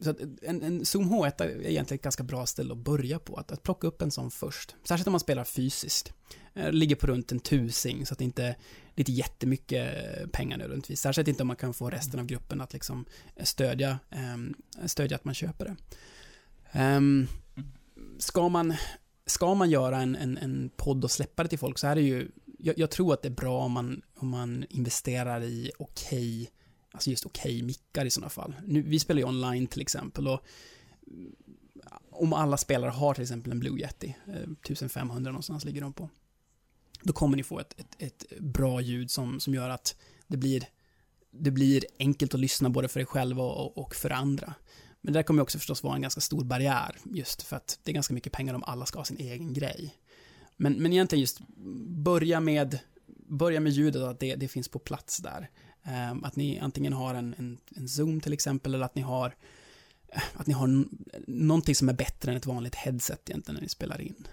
Så att en, en Zoom H1 är egentligen ett ganska bra ställe att börja på, att, att plocka upp en sån först. Särskilt om man spelar fysiskt. Eh, ligger på runt en tusing, så att det inte det är inte jättemycket pengar nödvändigtvis. Särskilt inte om man kan få resten av gruppen att liksom stödja, um, stödja att man köper det. Um, ska, man, ska man göra en, en, en podd och släppa det till folk så är det ju, jag, jag tror att det är bra om man, om man investerar i okej okay, Alltså just okej okay mickar i sådana fall. Nu, vi spelar ju online till exempel och eh, om alla spelare har till exempel en Blue Yeti, eh, 1500 någonstans ligger de på, då kommer ni få ett, ett, ett, bra ljud som, som gör att det blir, det blir enkelt att lyssna både för dig själv och, och för andra. Men det där kommer också förstås vara en ganska stor barriär, just för att det är ganska mycket pengar om alla ska ha sin egen grej. Men, men egentligen just börja med, börja med ljudet, att det, det finns på plats där. Ehm, att ni antingen har en, en, en Zoom till exempel, eller att ni har eh, att ni har någonting som är bättre än ett vanligt headset egentligen när ni spelar in.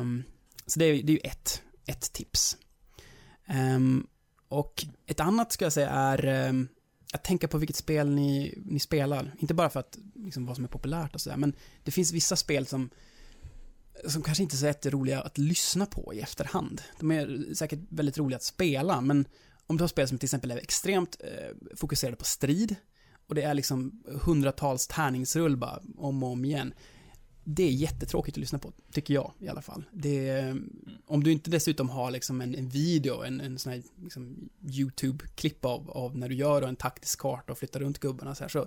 Um, så det är, det är ju ett, ett tips. Um, och ett annat ska jag säga är um, att tänka på vilket spel ni, ni spelar. Inte bara för att, liksom, vad som är populärt och sådär, men det finns vissa spel som som kanske inte är så jätteroliga att lyssna på i efterhand. De är säkert väldigt roliga att spela, men om du har spel som till exempel är extremt eh, fokuserade på strid och det är liksom hundratals tärningsrull bara om och om igen. Det är jättetråkigt att lyssna på, tycker jag i alla fall. Det är, om du inte dessutom har liksom en, en video, en, en sån här liksom YouTube-klipp av, av när du gör en taktisk karta och flyttar runt gubbarna så här, så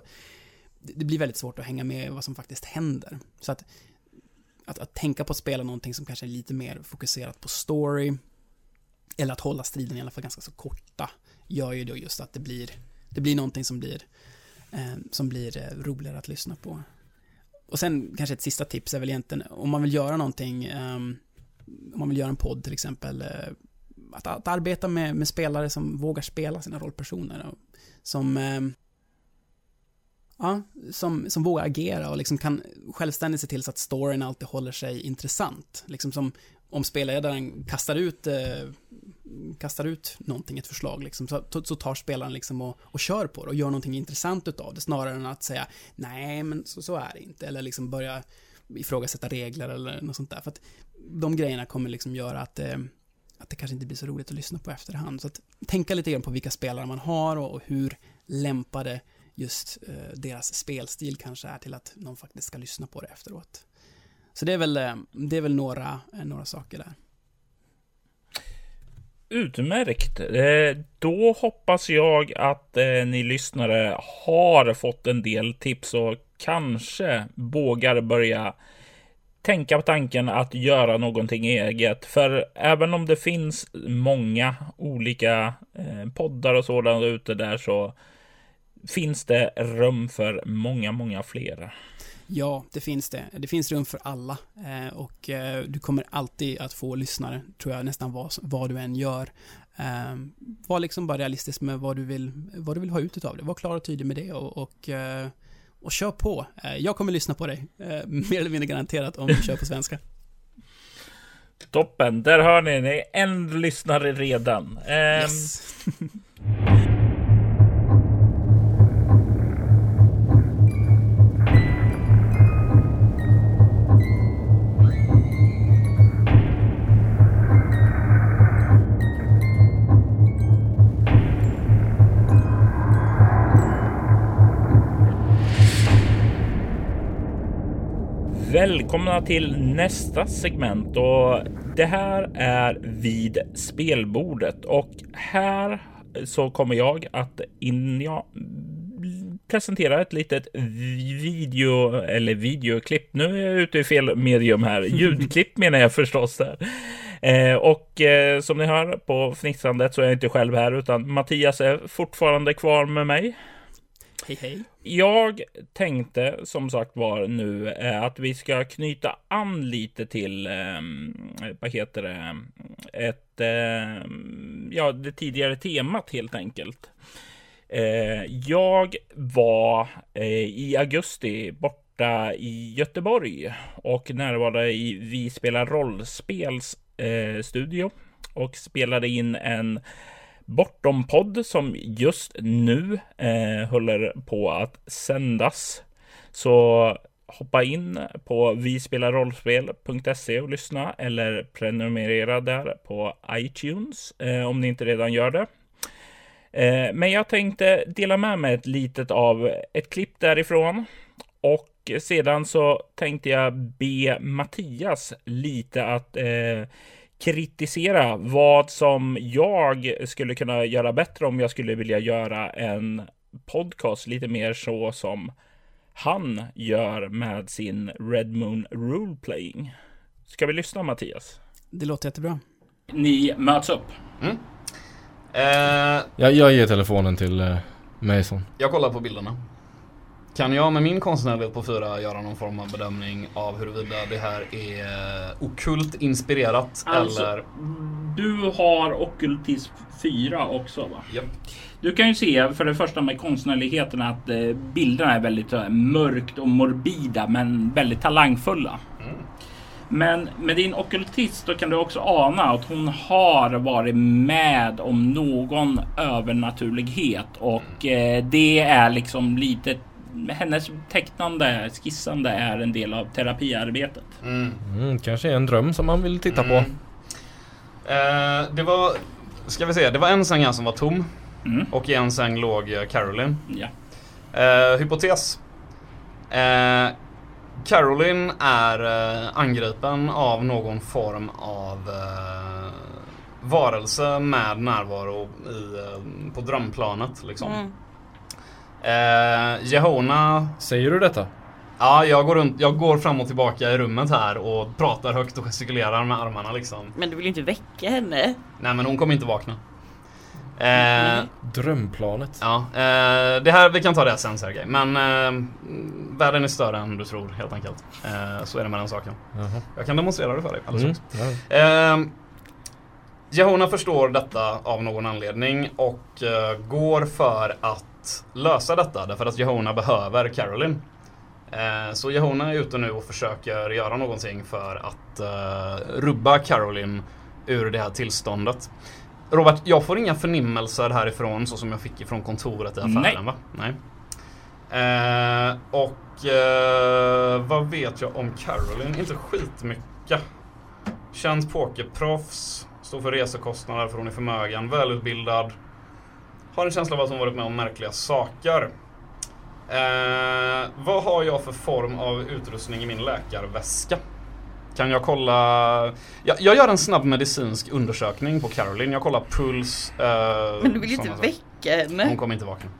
det, det blir väldigt svårt att hänga med vad som faktiskt händer. Så att, att, att tänka på att spela någonting som kanske är lite mer fokuserat på story, eller att hålla striden i alla fall ganska så korta, gör ju då just att det blir, det blir någonting som blir, eh, som blir eh, roligare att lyssna på. Och sen kanske ett sista tips är väl egentligen, om man vill göra någonting, eh, om man vill göra en podd till exempel, eh, att, att, arbeta med, med, spelare som vågar spela sina rollpersoner. Som eh, Ja, som, som vågar agera och liksom kan självständigt se till så att storyn alltid håller sig intressant. Liksom som om spelledaren kastar ut, eh, kastar ut någonting, ett förslag, liksom, så, så tar spelaren liksom och, och kör på det och gör någonting intressant utav det, snarare än att säga nej, men så, så är det inte, eller liksom börja ifrågasätta regler eller något sånt där. För att de grejerna kommer liksom göra att, eh, att det kanske inte blir så roligt att lyssna på efterhand. Så att tänka lite grann på vilka spelare man har och, och hur lämpade just eh, deras spelstil kanske är till att någon faktiskt ska lyssna på det efteråt. Så det är väl, eh, det är väl några, eh, några saker där. Utmärkt. Eh, då hoppas jag att ni lyssnare har fått en del tips och kanske vågar börja tänka på tanken att göra någonting eget. För även om det finns många olika poddar och sådant ute där så finns det rum för många, många fler. Ja, det finns det. Det finns rum för alla eh, och eh, du kommer alltid att få lyssnare, tror jag, nästan vad, vad du än gör. Eh, var liksom bara realistisk med vad du vill, vad du vill ha ut av det. Var klar och tydlig med det och, och, eh, och kör på. Eh, jag kommer lyssna på dig, eh, mer eller mindre garanterat, om du kör på svenska. Toppen, där hör ni, ni är en lyssnare redan. Yes. välkomna till nästa segment och det här är vid spelbordet och här så kommer jag att in, ja, presentera ett litet video eller videoklipp. Nu är jag ute i fel medium här. Ljudklipp menar jag förstås. Där. Eh, och eh, som ni hör på fnissrandet så är jag inte själv här utan Mattias är fortfarande kvar med mig. Hej hej. Jag tänkte som sagt var nu eh, att vi ska knyta an lite till, eh, vad heter det, ett, eh, ja, det tidigare temat helt enkelt. Eh, jag var eh, i augusti borta i Göteborg och närvarade i Vi spelar rollspels eh, studio och spelade in en Bortom-podd som just nu eh, håller på att sändas. Så hoppa in på vispelarrollspel.se och lyssna eller prenumerera där på iTunes eh, om ni inte redan gör det. Eh, men jag tänkte dela med mig ett litet av ett klipp därifrån och sedan så tänkte jag be Mattias lite att eh, kritisera vad som jag skulle kunna göra bättre om jag skulle vilja göra en podcast lite mer så som han gör med sin Red Moon Rule Playing. Ska vi lyssna Mattias? Det låter jättebra. Ni möts upp. Mm. Eh, Jag, jag ger telefonen till eh, Mason. jag kollar på bilderna. Kan jag med min konstnärlighet på fyra göra någon form av bedömning av huruvida det här är okult inspirerat Alltså, eller? Du har Occultism 4 också va? Japp. Du kan ju se för det första med konstnärligheten att eh, bilderna är väldigt eh, mörkt och morbida men väldigt talangfulla. Men med din ockultist då kan du också ana att hon har varit med om någon övernaturlighet och eh, det är liksom lite hennes tecknande, skissande är en del av terapiarbetet. Mm. Mm, kanske är en dröm som man vill titta på. Mm. Eh, det var, ska vi se, det var en säng här som var tom Mm. och i en säng låg eh, Caroline. Ja. Eh, hypotes. Eh, Caroline är eh, angripen av någon form av eh, varelse med närvaro i, eh, på drömplanet. Liksom. Eh, Jehona, Säger du detta? ja jag går, runt, jag går fram och tillbaka i rummet här och pratar högt och gestikulerar med armarna liksom. Men du vill ju inte väcka henne. Nej men hon kommer inte vakna. Eh, Drömplanet. Ja, eh, det här, vi kan ta det sen Sergej. Men eh, världen är större än du tror helt enkelt. Eh, så är det med den saken. Jaha. Jag kan demonstrera det för dig alldeles Mm. Eh, Jehona förstår detta av någon anledning och eh, går för att lösa detta därför att Jehona behöver Caroline. Eh, så Jehona är ute nu och försöker göra någonting för att eh, rubba Caroline ur det här tillståndet. Robert, jag får inga förnimmelser härifrån så som jag fick ifrån kontoret i affären Nej. va? Nej. Eh, och eh, vad vet jag om Caroline? Inte skitmycket. Känd pokerproffs. Står för resekostnader för hon är förmögen. Välutbildad. Har en känsla av att hon varit med om märkliga saker. Eh, vad har jag för form av utrustning i min läkarväska? Kan jag kolla... Jag, jag gör en snabb medicinsk undersökning på Caroline. Jag kollar puls. Eh, Men du vill ju inte väcka Hon henne. kommer inte vakna.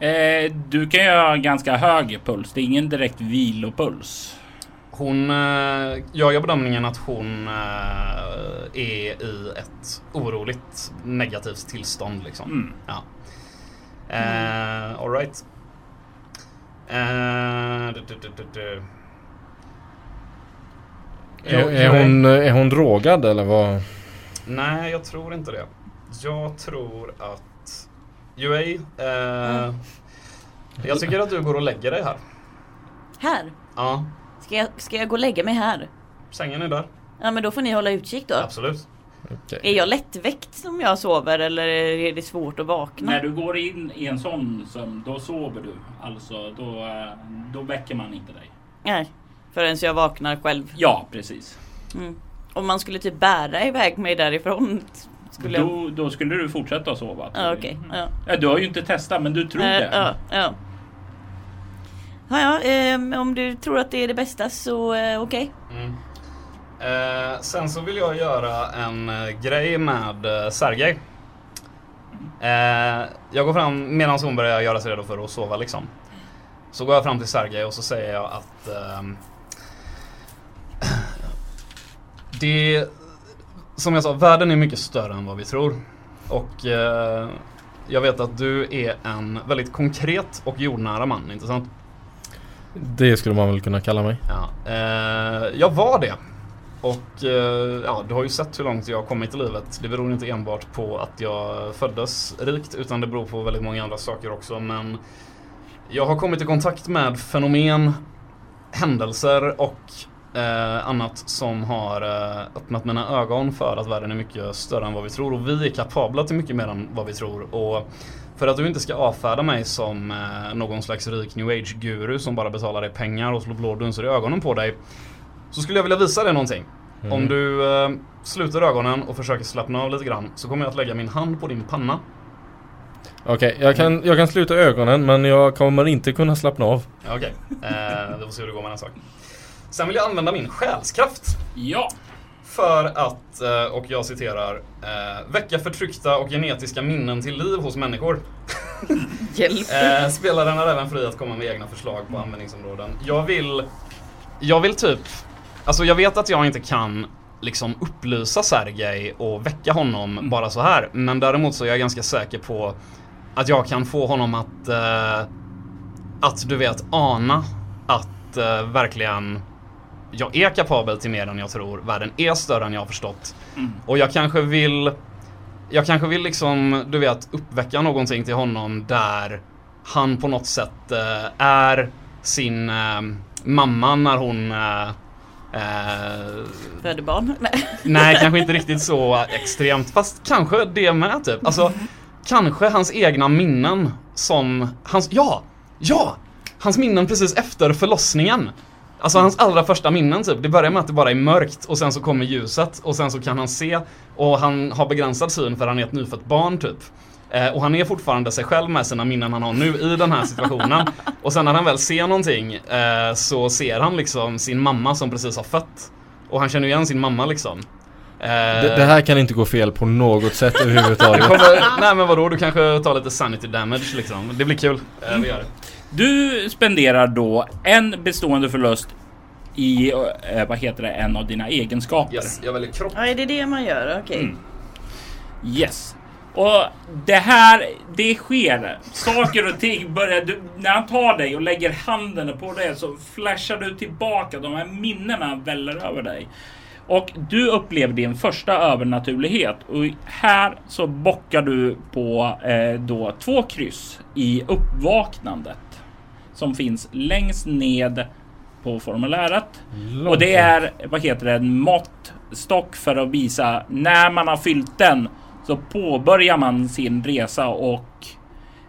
Eh, du kan ju ha ganska hög puls. Det är ingen direkt vilopuls. Hon, eh, jag gör bedömningen att hon eh, är i ett oroligt negativt tillstånd liksom. Mm. Ja. Eh, all right. Eh, du, du, du, du, du. Är, är, hon, är hon drogad eller vad? Nej, jag tror inte det. Jag tror att UA, eh, jag tycker att du går och lägger dig här. Här. Ja, Ska jag, ska jag gå och lägga mig här? sängen är där. Ja men då får ni hålla utkik då. Absolut. Okej. Är jag lättväckt om jag sover eller är det svårt att vakna? När du går in i en sån sömn, då sover du. Alltså, då, eh, då väcker man inte dig. Nej. Förrän jag vaknar själv. Ja, precis. Mm. Om man skulle typ bära iväg mig därifrån. Skulle jag... Då, då skulle du fortsätta att sova. Ja okej. Ja. Ja, du har ju inte testat, men du tror Eh, det. ja, ja. Ja, ja, ehm, om du tror att det är det bästa så eh, okej. Mm. Eh, sen så vill jag göra en eh, grej med eh, Sergej. Eh, jag går fram medan hon börjar göra sig redo för att sova liksom. Så går jag fram till Sergej och så säger jag att ehm, det som jag sa, världen är mycket större än vad vi tror. Och eh, jag vet att du är en väldigt konkret och jordnära man, inte sant? Det skulle man väl kunna kalla mig. Ja, eh, jag var det. Och eh, ja, du har ju sett hur långt jag har kommit i livet. Det beror inte enbart på att jag föddes rikt utan det beror på väldigt många andra saker också. Men jag har kommit i kontakt med fenomen, händelser och eh, annat som har eh, öppnat mina ögon för att världen är mycket större än vad vi tror. Och vi är kapabla till mycket mer än vad vi tror. Och för att du inte ska avfärda mig som eh, någon slags rik new age-guru som bara betalar dig pengar och slår blå dunster i ögonen på dig. Så skulle jag vilja visa dig någonting. Om du eh, sluter ögonen och försöker slappna av lite grann så kommer jag att lägga min hand på din panna. Okej, jag, kan, jag kan sluta ögonen men jag kommer inte kunna slappna av. Okej, eh, vi får se hur det går med den sak. Sen vill jag använda min själskraft Ja. För att, eh, och jag citerar, eh, väcka förtryckta och genetiska minnen till liv hos människor. Hjälp. Eh, spelaren är även fri att komma med egna förslag på användningsområden. Jag vill, jag vill typ, alltså jag vet att jag inte kan liksom upplysa Sergej och väcka honom bara så här. Men däremot så är jag ganska säker på att jag kan få honom att, att du vet, ana att verkligen jag är kapabel till mer än jag tror. Världen är större än jag har förstått. Och jag kanske vill jag kanske vill liksom, du vet, uppväcka någonting till honom där han på något sätt eh, är sin eh, mamma när hon eh, eh, Föder barn? Nej. Nej, kanske inte riktigt så extremt. Fast kanske det med typ. Alltså, kanske hans egna minnen som, hans, ja, ja! Hans minnen precis efter förlossningen. Alltså hans allra första minnen typ. Det börjar med att det bara är mörkt och sen så kommer ljuset och sen så kan han se och han har begränsad syn för han är ett nyfött barn typ. Eh, och han är fortfarande sig själv med sina minnen han har nu i den här situationen. och sen när han väl ser någonting eh, så ser han liksom sin mamma som precis har fött. Och han känner igen sin mamma liksom. Eh, Det, det här kan inte gå fel på något sätt överhuvudtaget. kommer, nej men vadå, du kanske tar lite sanity damage liksom. Det blir kul. Vi gör det. Du spenderar då en bestående förlust i, eh, vad heter det, en av dina egenskaper. Yes, jag väljer kropp. Ja, är det det man gör? Okej. Mm. Yes. Och det här, det sker. Saker och ting börjar, du, när han tar dig och lägger handen på dig så flashar du tillbaka. De här minnena väller över dig. Och du upplever din första övernaturlighet och här så bockar du på eh, då två kryss i uppvaknandet som finns längst ned på formuläret. Och det är, vad heter det, en måttstock för att visa när man har fyllt den så påbörjar man sin resa och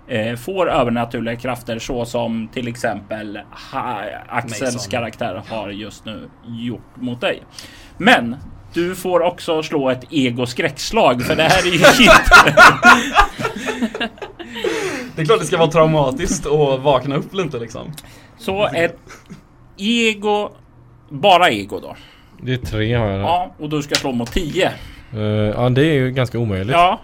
eh, får övernaturliga krafter så som till exempel ha, Axels Mason. karaktär har just nu gjort mot dig. Men du får också slå ett ego-skräckslag för det här är ju inte... Det är klart det ska vara traumatiskt och vakna upp lite liksom. Så ett ego, bara ego då. Det är tre har jag. Ja, och du ska slå mot 10. Eh, ja, det är ju ganska omöjligt. Ja.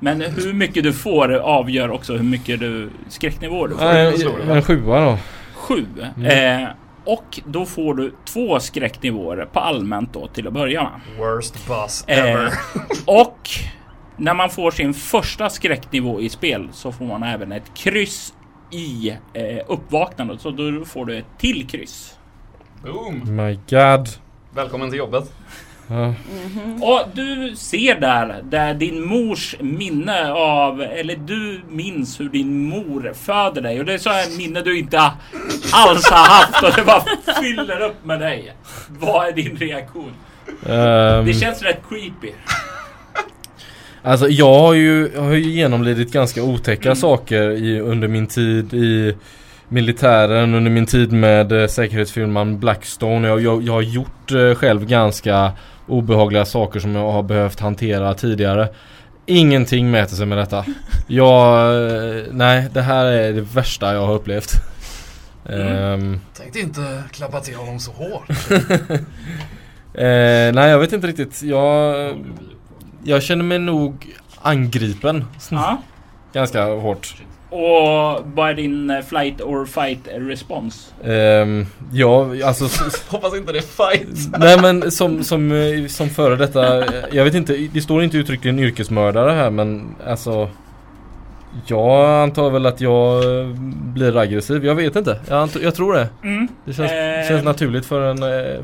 Men hur mycket du får avgör också hur mycket du skräcknivåer du får. Va? en sjua då. Sju. Mm. Eh, och då får du två skräcknivåer på allmänt då till att börja med. Worst boss Eh, ever. och när man får sin första skräcknivå i spel så får man även ett kryss i eh, uppvaknandet. Så då får du ett till kryss. Boom. My god. Välkommen till jobbet. Ja. Och du ser där, där din mors minne av, eller du minns hur din mor föder dig. Och det är så här minne du inte alls har haft och det bara fyller upp med dig. Vad är din reaktion? Ehm, Det känns rätt creepy. Alltså jag har ju, jag har ju genomlidit ganska otäcka saker i, under min tid i militären, under min tid med eh, säkerhetsfirman Blackstone. Jag, jag, jag har gjort eh, själv ganska obehagliga saker som jag har behövt hantera tidigare. Ingenting mäter sig med detta. Jag, eh, nej det här är det värsta jag har upplevt. Ehm, Tänkte inte klappa till honom så hårt. eh, nej jag vet inte riktigt. Jag, jag känner mig nog angripen Ja. ganska hårt. Och vad är din eh, flight or fight respons? Ehm, ja, alltså Hoppas inte det är fight. Nej men som, som, eh, som före detta, eh, jag vet inte, det står inte uttryckligen yrkesmördare här men alltså Jag antar väl att jag blir aggressiv, jag vet inte. Jag, antar, jag tror det. Mm. Det känns, Eh. känns naturligt för en,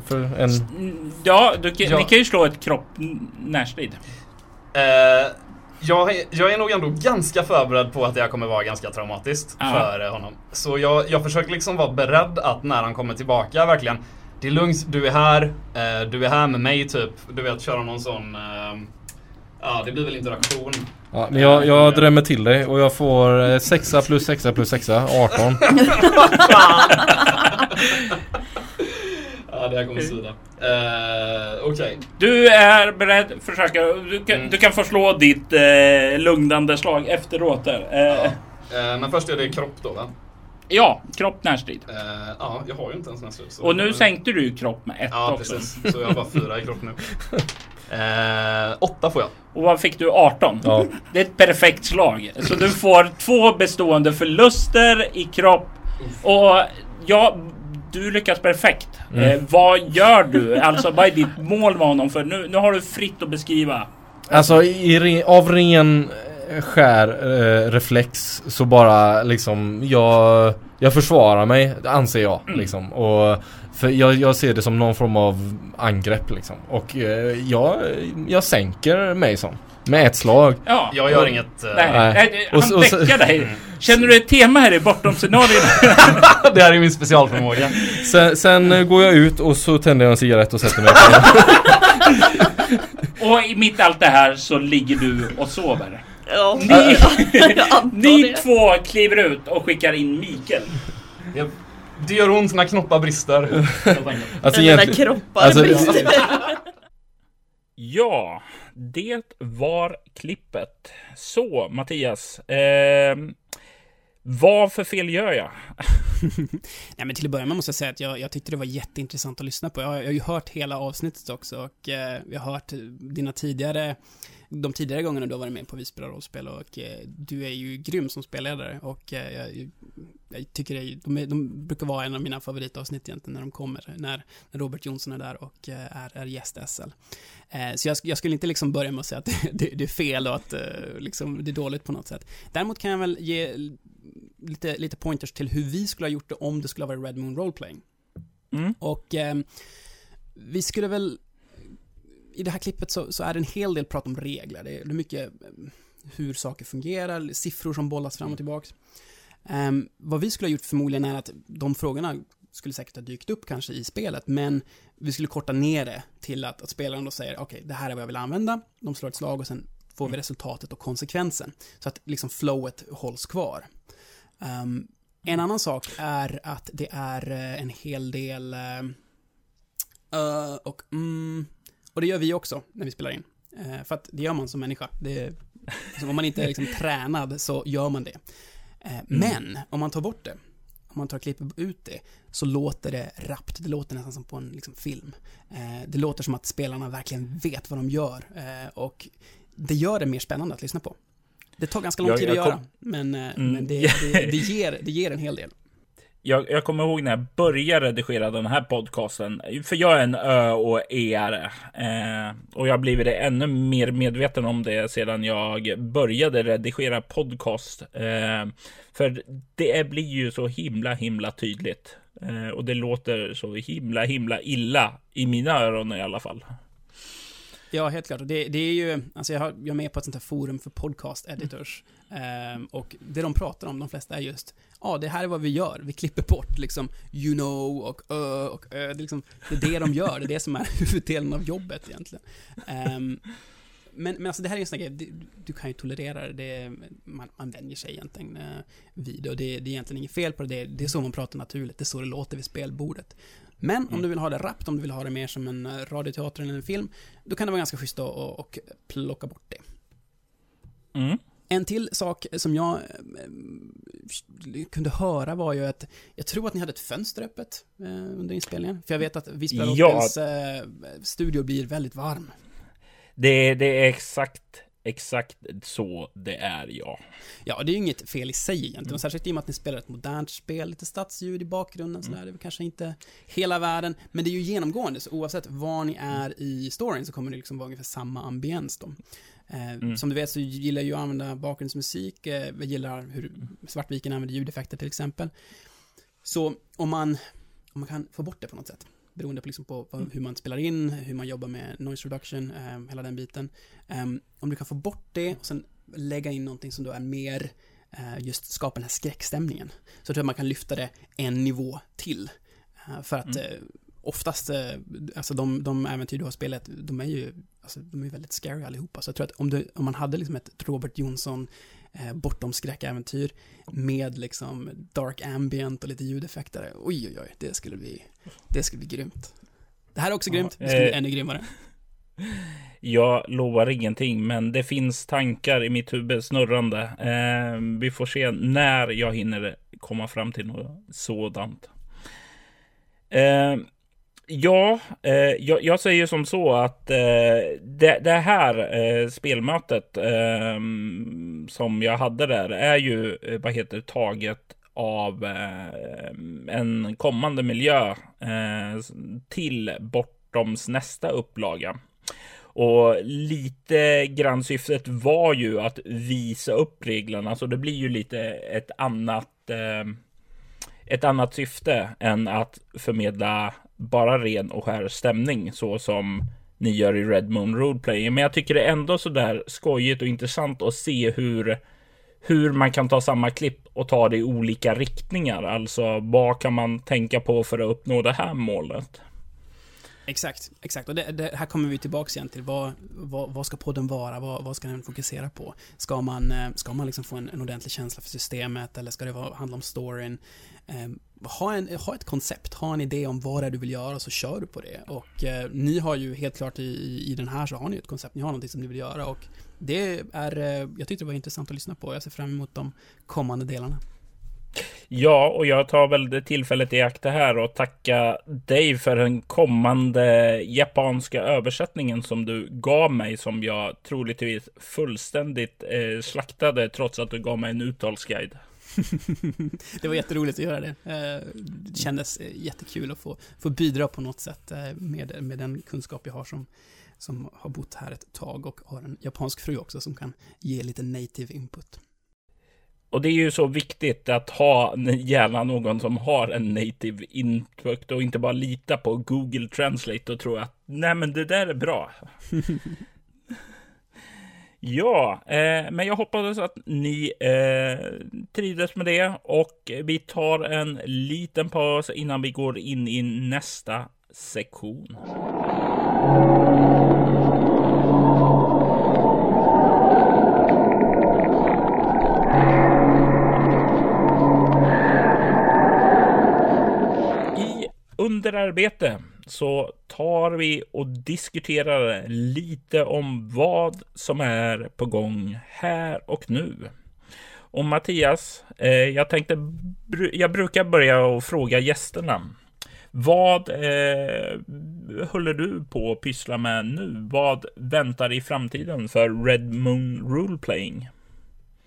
för en Ja, du, kan- Ja. ni kan ju slå ett kropp närstrid. Eh, jag, är- jag är nog ändå ganska förberedd på att det här kommer vara ganska traumatiskt Ja. för eh, honom. Så jag, jag försöker liksom vara beredd att när han kommer tillbaka verkligen Det är lugnt, du är här, eh, du är här med mig typ. Du vet, köra någon sån eh, Ja, det blir väl interaktion. Ja, men jag, jag drämmer till dig och jag får eh, sexa plus sexa plus sexa, 18. Ja, det här kommer svida. Eh, Okej. Du är beredd, försöka. Du kan, Mm. du kan få slå ditt eh, lugnande slag efteråt där. Eh, Ja. Men först är det kropp då va? ja, kropp närstrid. Ja, jag har ju inte ens nästa så- Och nu sänkte du kropp med ett Ja, också. precis. Så jag har bara fyra i kropp nu. Eh, åtta får jag. Och vad fick du? 18? Ja. Det är ett perfekt slag. Så du får två bestående förluster i kropp. Och ja, du lyckas perfekt. Mm. Eh, vad gör du? Alltså vad är ditt mål med honom? För nu, nu har du fritt att beskriva. Alltså i, av ren eh, skär eh, reflex så bara liksom jag, jag försvarar mig anser jag liksom. Och för jag, jag ser det som någon form av angrepp liksom. Och eh, jag, jag sänker Mason med ett slag. Ja. Jag gör inget... eh, Nej, Nej. nej. Och han och däckar dig. Känner du ett tema här i bortom scenariot? det här är min specialförmåga. Sen, sen eh, går jag ut och så tänder jag en cigarett och sätter mig på och i mitt allt det här så ligger du och sover. Ja, Ni, jag ni två kliver ut och skickar in Mikael. Det, det gör ont när knoppar brister. Alltså När egentligen, kroppar alltså- brister. Ja, det var klippet. Så Mattias. Eh, vad för fel gör jag? Nej, men till att börja med måste jag säga att jag, jag tyckte det var jätteintressant att lyssna på. Jag, har- jag har ju hört hela avsnittet också och eh, jag har hört dina tidigare, de tidigare gångerna du har varit med på Visby rollspel och eh, du är ju grym som spelledare och eh, jag, jag tycker det, de, de brukar vara en av mina favoritavsnitt egentligen när de kommer, när, när Robert Jonsson är där och eh, är, är gäst i SL. Eh, så jag, jag skulle inte liksom börja med att säga att det, det, det är fel och att eh, liksom, det är dåligt på något sätt. Däremot kan jag väl ge lite, lite pointers till hur vi skulle ha gjort det om det skulle ha varit Red Moon Roleplaying. Mm. Och eh, vi skulle väl, i det här klippet så, så är det en hel del prat om regler. Det är, mycket eh, hur saker fungerar, siffror som bollas fram och tillbaks. Eh, vad vi skulle ha gjort förmodligen är att de frågorna skulle säkert ha dykt upp kanske i spelet, men vi skulle korta ner det till att, att spelaren då säger okej, det här är vad jag vill använda, de slår ett slag och sen får vi resultatet och konsekvensen. Så att liksom flowet hålls kvar. Ehm, en annan sak är att det är eh, en hel del eh, och mm, och det gör vi också när vi spelar in. Eh, för att det gör man som människa. Det är, så om man inte är liksom tränad så gör man det. Eh, Men om man tar bort det, om man tar och klipper ut det, så låter det rappt. Det låter nästan som på en liksom, film. Det låter som att spelarna verkligen vet vad de gör. Och det gör det mer spännande att lyssna på. Det tar ganska lång Jag- tid att jag göra, kom- men, eh, Mm. men det, det, det, ger, det ger en hel del. Jag, jag kommer ihåg när jag började redigera den här podcasten. För jag är en Ö och E-are. Eh, och jag har blivit ännu mer medveten om det sedan jag började redigera podcast. Eh, för det blir ju så himla, himla tydligt. Eh, och det låter så himla, himla illa i mina öron i alla fall. Ja, helt klart. Det, det är ju, alltså jag, har, jag är med på ett sånt här forum för podcast editors. Ehm, och det de pratar om, de flesta, är just, ja, det här är vad vi gör. Vi klipper bort liksom you know och ö och ö. Det är, liksom, det är det de gör, det är det som är huvuddelen av jobbet egentligen. Um, men, men alltså det här är ju en sån grej, du, du kan ju tolerera det, det man, man vänjer sig egentligen eh, vid det och det, det är egentligen inget fel på det, det, det är så man pratar naturligt, det är så det låter vid spelbordet. Men om du vill ha det rappt, om du vill ha det mer som en eh, radioteater eller en film, då kan det vara ganska schysst att och, och plocka bort det. Mm. En till sak som jag eh, kunde höra var ju att jag tror att ni hade ett fönster öppet eh, under inspelningen. För jag vet att Vispa Ja. Eh, studio blir väldigt varm. Det, det är exakt, exakt så det är, ja. Ja, det är ju inget fel i sig egentligen. Och särskilt i och med att ni spelar ett modernt spel, lite stadsljud i bakgrunden sådär. Det är väl kanske inte hela världen, men det är ju genomgående. Så oavsett var ni är i storyn så kommer det liksom vara ungefär samma ambiens då. Eh, Som du vet så gillar jag ju att använda bakgrundsmusik. Eh, jag gillar hur Svartviken använder ljudeffekter till exempel. Så om man, om man kan få bort det på något sätt, beroende på, liksom på vad, hur man spelar in, hur man jobbar med noise reduction, eh, hela den biten. Ehm, om du kan få bort det och sen lägga in någonting som då är mer eh, just skapa den här skräckstämningen. Så tror jag man kan lyfta det en nivå till. Eh, för att eh, oftast, eh, alltså de, de äventyr du har spelat, de är ju alltså, de är väldigt scary allihopa. Så jag tror att om, du, om man hade liksom ett Robert Jonsson eh, bortom skräckäventyr med liksom dark ambient och lite ljudeffekter. Oj, oj, oj, det skulle bli, det skulle bli grymt. Det här är också grymt, det skulle bli eh, ännu grymmare. Jag lovar ingenting, men det finns tankar i mitt huvud snurrande. Eh, vi får se när jag hinner komma fram till något sådant. Eh, ja, eh, jag, jag säger som så att eh, det, det här eh, spelmötet eh, som jag hade där är ju, eh, vad heter det, taget av eh, en kommande miljö eh, till Bortoms nästa upplaga. Och lite grann syftet var ju att visa upp reglerna, så det blir ju lite ett annat eh, ett annat syfte än att förmedla bara ren och skär stämning så som ni gör i Red Moon Roleplay. Men jag tycker det är ändå så där skojigt och intressant att se hur hur man kan ta samma klipp och ta det i olika riktningar. Alltså vad kan man tänka på för att uppnå det här målet? Exakt, exakt. Och det, det, här kommer vi tillbaka igen till. Vad, vad, vad ska podden vara? Vad, vad ska den fokusera på? Ska man, eh, ska man liksom få en, en ordentlig känsla för systemet eller ska det vara, handla om storyn? Eh, ha, en, ha ett koncept, ha en idé om vad det är du vill göra så kör du på det. Och eh, ni har ju helt klart i, i, den här så har ni ett koncept, ni har någonting som ni vill göra och det är, eh, jag tyckte det var intressant att lyssna på. Jag ser fram emot de kommande delarna. Ja, och jag tar väl det tillfället i akt här och tacka dig för den kommande japanska översättningen som du gav mig som jag troligtvis fullständigt eh, slaktade trots att du gav mig en uttalsguide. det var jätteroligt att göra det. Eh, det kändes eh, jättekul att få, få bidra på något sätt eh, med, med den kunskap jag har som, som har bott här ett tag och har en japansk fru också som kan ge lite native input. Och det är ju så viktigt att ha gärna någon som har en native input och inte bara lita på Google Translate och tro att nej men det där är bra. ja, eh, men jag hoppas att ni eh, trivdes med det och vi tar en liten paus innan vi går in i nästa sektion. Under arbete så tar vi och diskuterar lite om vad som är på gång här och nu. Och Mattias, eh, jag tänkte, jag brukar börja och fråga gästerna. Vad eh, håller du på att pyssla med nu? Vad väntar i framtiden för Red Moon Rule Playing?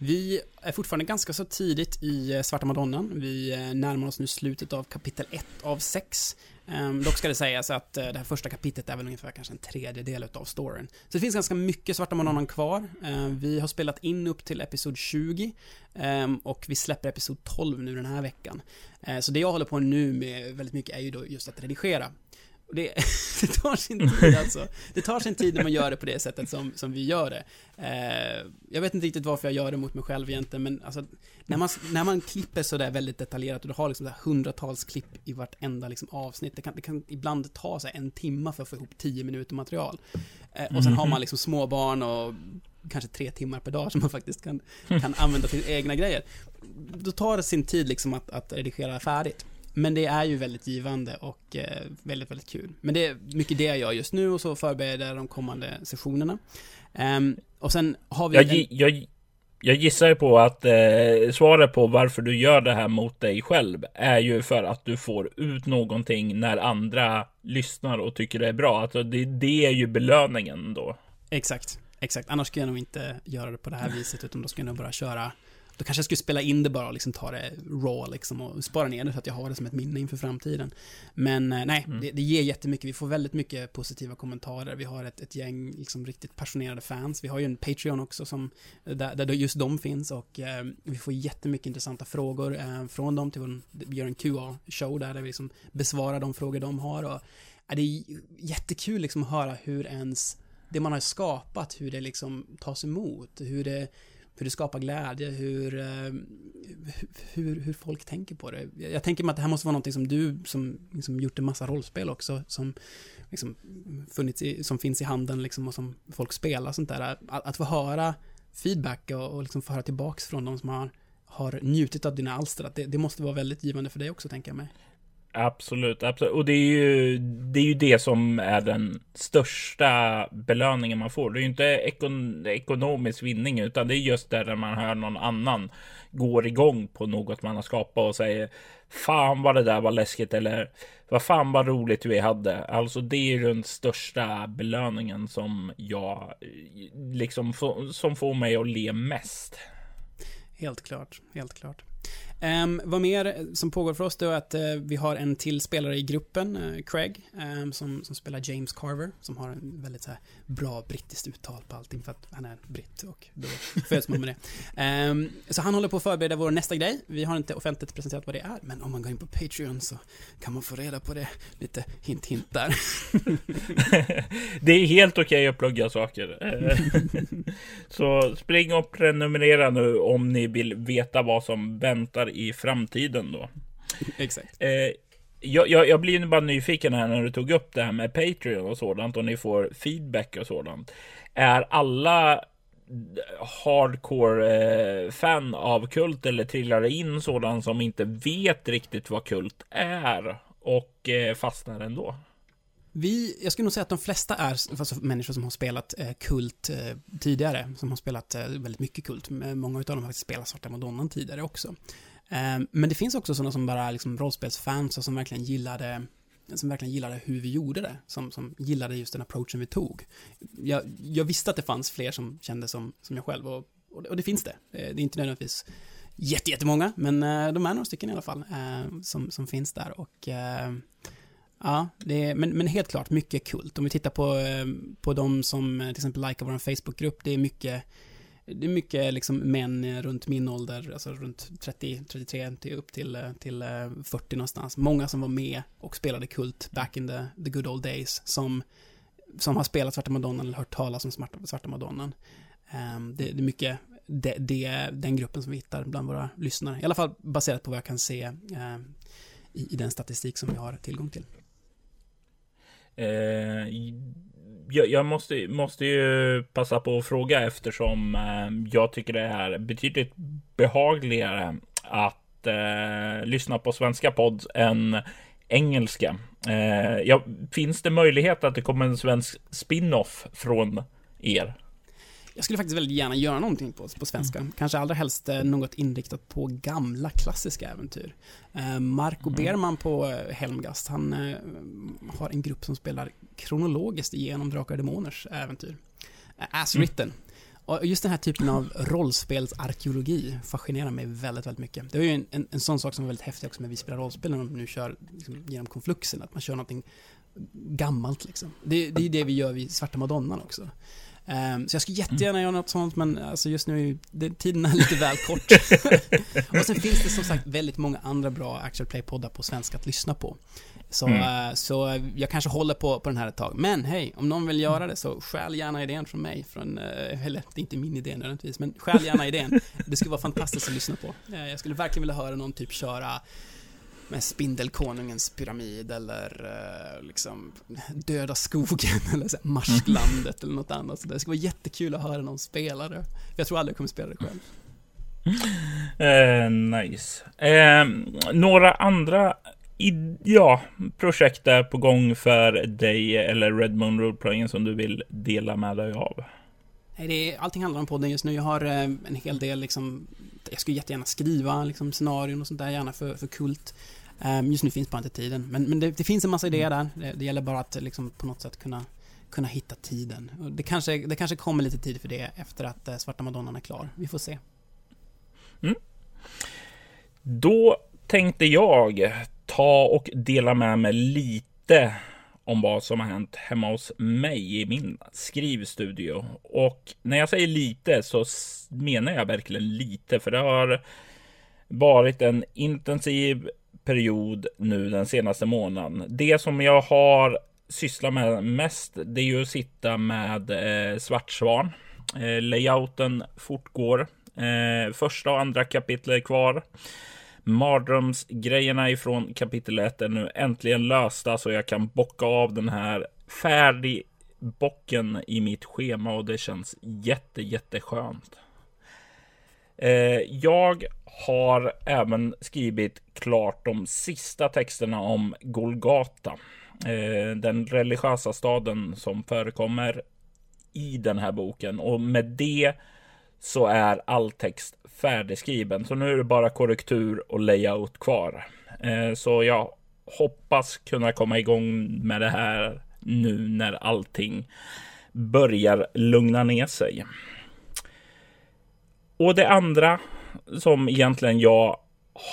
Vi är fortfarande ganska så tidigt i eh, Svarta Madonnan. Vi eh, närmar oss nu slutet av kapitel 1 av 6. Ehm, dock ska det sägas att eh, det här första kapitlet är väl ungefär kanske en tredjedel av storyn. Så det finns ganska mycket Svarta Madonnan kvar. Ehm, vi har spelat in upp till episod 20 ehm, och vi släpper episod 12 nu den här veckan. Ehm, så det jag håller på nu med väldigt mycket är ju då just att redigera. Det, det tar sin tid alltså. Det tar sin tid när man gör det på det sättet som, som vi gör det. Eh, jag vet inte riktigt varför jag gör det mot mig själv egentligen, men alltså, när, man, när man klipper sådär väldigt detaljerat och du har liksom så hundratals klipp i vartenda liksom avsnitt, det kan, det kan ibland ta sig en timma för att få ihop tio minuter material. Eh, och sen har man liksom småbarn och kanske tre timmar per dag som man faktiskt kan, kan använda till egna grejer. Då tar det sin tid liksom att, att redigera färdigt. Men det är ju väldigt givande och eh, väldigt, väldigt kul. Men det är mycket det jag gör just nu och så förbereder jag de kommande sessionerna. Ehm, och sen har vi... Jag, en- jag, jag gissar ju på att eh, svaret på varför du gör det här mot dig själv är ju för att du får ut någonting när andra lyssnar och tycker det är bra. Alltså det, det är ju belöningen då. Exakt, exakt. Annars skulle jag nog inte göra det på det här viset, utan då skulle jag nog bara köra då kanske jag skulle spela in det bara och liksom ta det raw liksom och spara ner det så att jag har det som ett minne inför framtiden. Men eh, nej, Mm. det, det ger jättemycket. Vi får väldigt mycket positiva kommentarer. Vi har ett, ett gäng liksom riktigt passionerade fans. Vi har ju en Patreon också som, där, där just de finns och eh, vi får jättemycket intressanta frågor eh, från dem till vår, vi gör en QA-show där, där vi liksom besvarar de frågor de har och ja, det är jättekul liksom att höra hur ens det man har skapat, hur det liksom tas emot, hur det hur det skapar glädje, hur, eh, hur, hur folk tänker på det. Jag jag tänker mig att det här måste vara någonting som du, som liksom gjort en massa rollspel också, som liksom funnits i, som finns i handeln liksom och som folk spelar sånt där. Att, att få höra feedback och, och liksom få höra tillbaks från de som har, har njutit av dina alster, att det, det måste vara väldigt givande för dig också, tänker jag mig. Absolut, absolut. Och det är ju det, är ju det som är den största belöningen man får. Det är ju inte ekon, ekonomisk vinning, utan det är just där man hör någon annan går igång på något man har skapat och säger Fan vad det där var läskigt eller vad fan vad roligt vi hade. Alltså det är den största belöningen som jag liksom som får mig att le mest. Helt klart, helt klart. Um, vad mer som pågår för oss då är att uh, vi har en till spelare i gruppen, uh, Craig, um, som, som spelar James Carver, som har en väldigt så här, bra brittiskt uttal på allting för att han är britt och då föds man med det. Um, så han håller på att förbereda vår nästa grej. Vi har inte offentligt presenterat vad det är, men om man går in på Patreon så kan man få reda på det. Lite hint hint där. det är helt okej att plugga saker. Eh, så spring och prenumerera nu om ni vill veta vad som väntar i framtiden då. Exakt. Eh, jag, jag, jag blir bara nyfiken här när du tog upp det här med Patreon och sådant och ni får feedback och sådant. Är alla hardcore eh, fan av kult eller trillar in sådant som inte vet riktigt vad kult är och eh, fastnar ändå? Vi, jag skulle nog säga att de flesta är alltså, människor som har spelat eh, kult eh, tidigare, som har spelat eh, väldigt mycket kult. Många av dem har faktiskt spelat Svarta Madonnan tidigare också. Ehm, men det finns också sådana som bara är liksom rollspelsfans och som verkligen gillade som verkligen gillade hur vi gjorde det, som, som gillade just den approachen vi tog. Jag, jag visste att det fanns fler som kände som, som jag själv och, och, det, och det finns det. Eh, det är inte nödvändigtvis jätte, jättemånga, men eh, de är några stycken i alla fall eh, som, som finns där och Ja, det är, men, men helt klart mycket kult. Om vi tittar på, på de som till exempel likar vår Facebookgrupp, det är mycket det är mycket liksom män runt min ålder, alltså runt 30, 33 till upp till, eh, till eh, 40 någonstans. Många som var med och spelade kult back in the, the good old days, som, som har spelat Svarta Madonnan eller hört talas om Svarta, Svarta Madonnan. Ehm, det, det är mycket det, det är den gruppen som vi hittar bland våra lyssnare. I alla fall baserat på vad jag kan se uh, i, i den statistik som vi har tillgång till. Eh, jag, jag måste, måste ju passa på att fråga eftersom eh, jag tycker det är betydligt behagligare att eh, lyssna på svenska podd än engelska. Eh, ja, finns det möjlighet att det kommer en svensk spin-off från er? Jag skulle faktiskt väldigt gärna göra någonting på, på svenska. Kanske allra helst eh, något inriktat på gamla klassiska äventyr. Eh, Marco Berman på eh, Helmgast, han har en grupp som spelar kronologiskt igenom Drakar och Demoners äventyr. As written. Och just den här typen av rollspelsarkeologi fascinerar mig väldigt, väldigt mycket. Det är ju en, en, en sån sak som är väldigt häftig också med Vi spelar rollspel när de nu kör liksom, genom konfluxen, att man kör någonting gammalt liksom. Det, det är ju det vi gör vid Svarta Madonnan också. Ehm, så jag skulle jättegärna göra något sånt, men alltså just nu, det, tiden är lite väl kort. och sen finns det som sagt väldigt många andra bra actual play-poddar på svenska att lyssna på. Så, Mm. eh, så jag kanske håller på, på den här ett tag. Men hej, om någon vill göra det så stjäl gärna idén från mig. Från, eh, eller, det är inte min idé nödvändigtvis, men stjäl gärna idén. Det skulle vara fantastiskt att lyssna på. Eh, Jag skulle verkligen vilja höra någon typ köra med Spindelkonungens pyramid eller eh, liksom Döda skogen eller så här, Marsklandet eller något annat. Så det skulle vara jättekul att höra någon spela det. Jag tror aldrig jag kommer spela det själv. Eh, nice. Eh, några andra ja, projekt är på gång för dig eller Red Moon Roleplaying som du vill dela med dig av? Nej, det är, allting handlar om podden just nu. Jag har eh, en hel del liksom, jag skulle jättegärna skriva liksom, scenarion och sånt där, gärna för, för kult. Eh, just nu finns bara inte tiden. Men, men det, det finns en massa idéer där. Det, det gäller bara att liksom, på något sätt kunna, kunna hitta tiden. Och det, kanske, det kanske kommer lite tid för det efter att eh, Svarta Madonnan är klar. Vi får se. Då tänkte jag ta och dela med mig lite om vad som har hänt hemma hos mig i min skrivstudio. Och när jag säger lite så menar jag verkligen lite, för det har varit en intensiv period nu den senaste månaden. Det som jag har sysslat med mest, det är ju att sitta med eh, Svartsvan. Eh, layouten fortgår. Eh, första och andra kapitlet är kvar. Mardrömsgrejerna ifrån kapitel 1 är nu äntligen lösta så jag kan bocka av den här färdig bocken i mitt schema och det känns jätte jätteskönt. Eh, jag har även skrivit klart de sista texterna om Golgata. Eh, den religiösa staden som förekommer i den här boken och med det så är all text färdigskriven. Så nu är det bara korrektur och layout kvar. Eh, så jag hoppas kunna komma igång med det här nu när allting börjar lugna ner sig. Och det andra som egentligen jag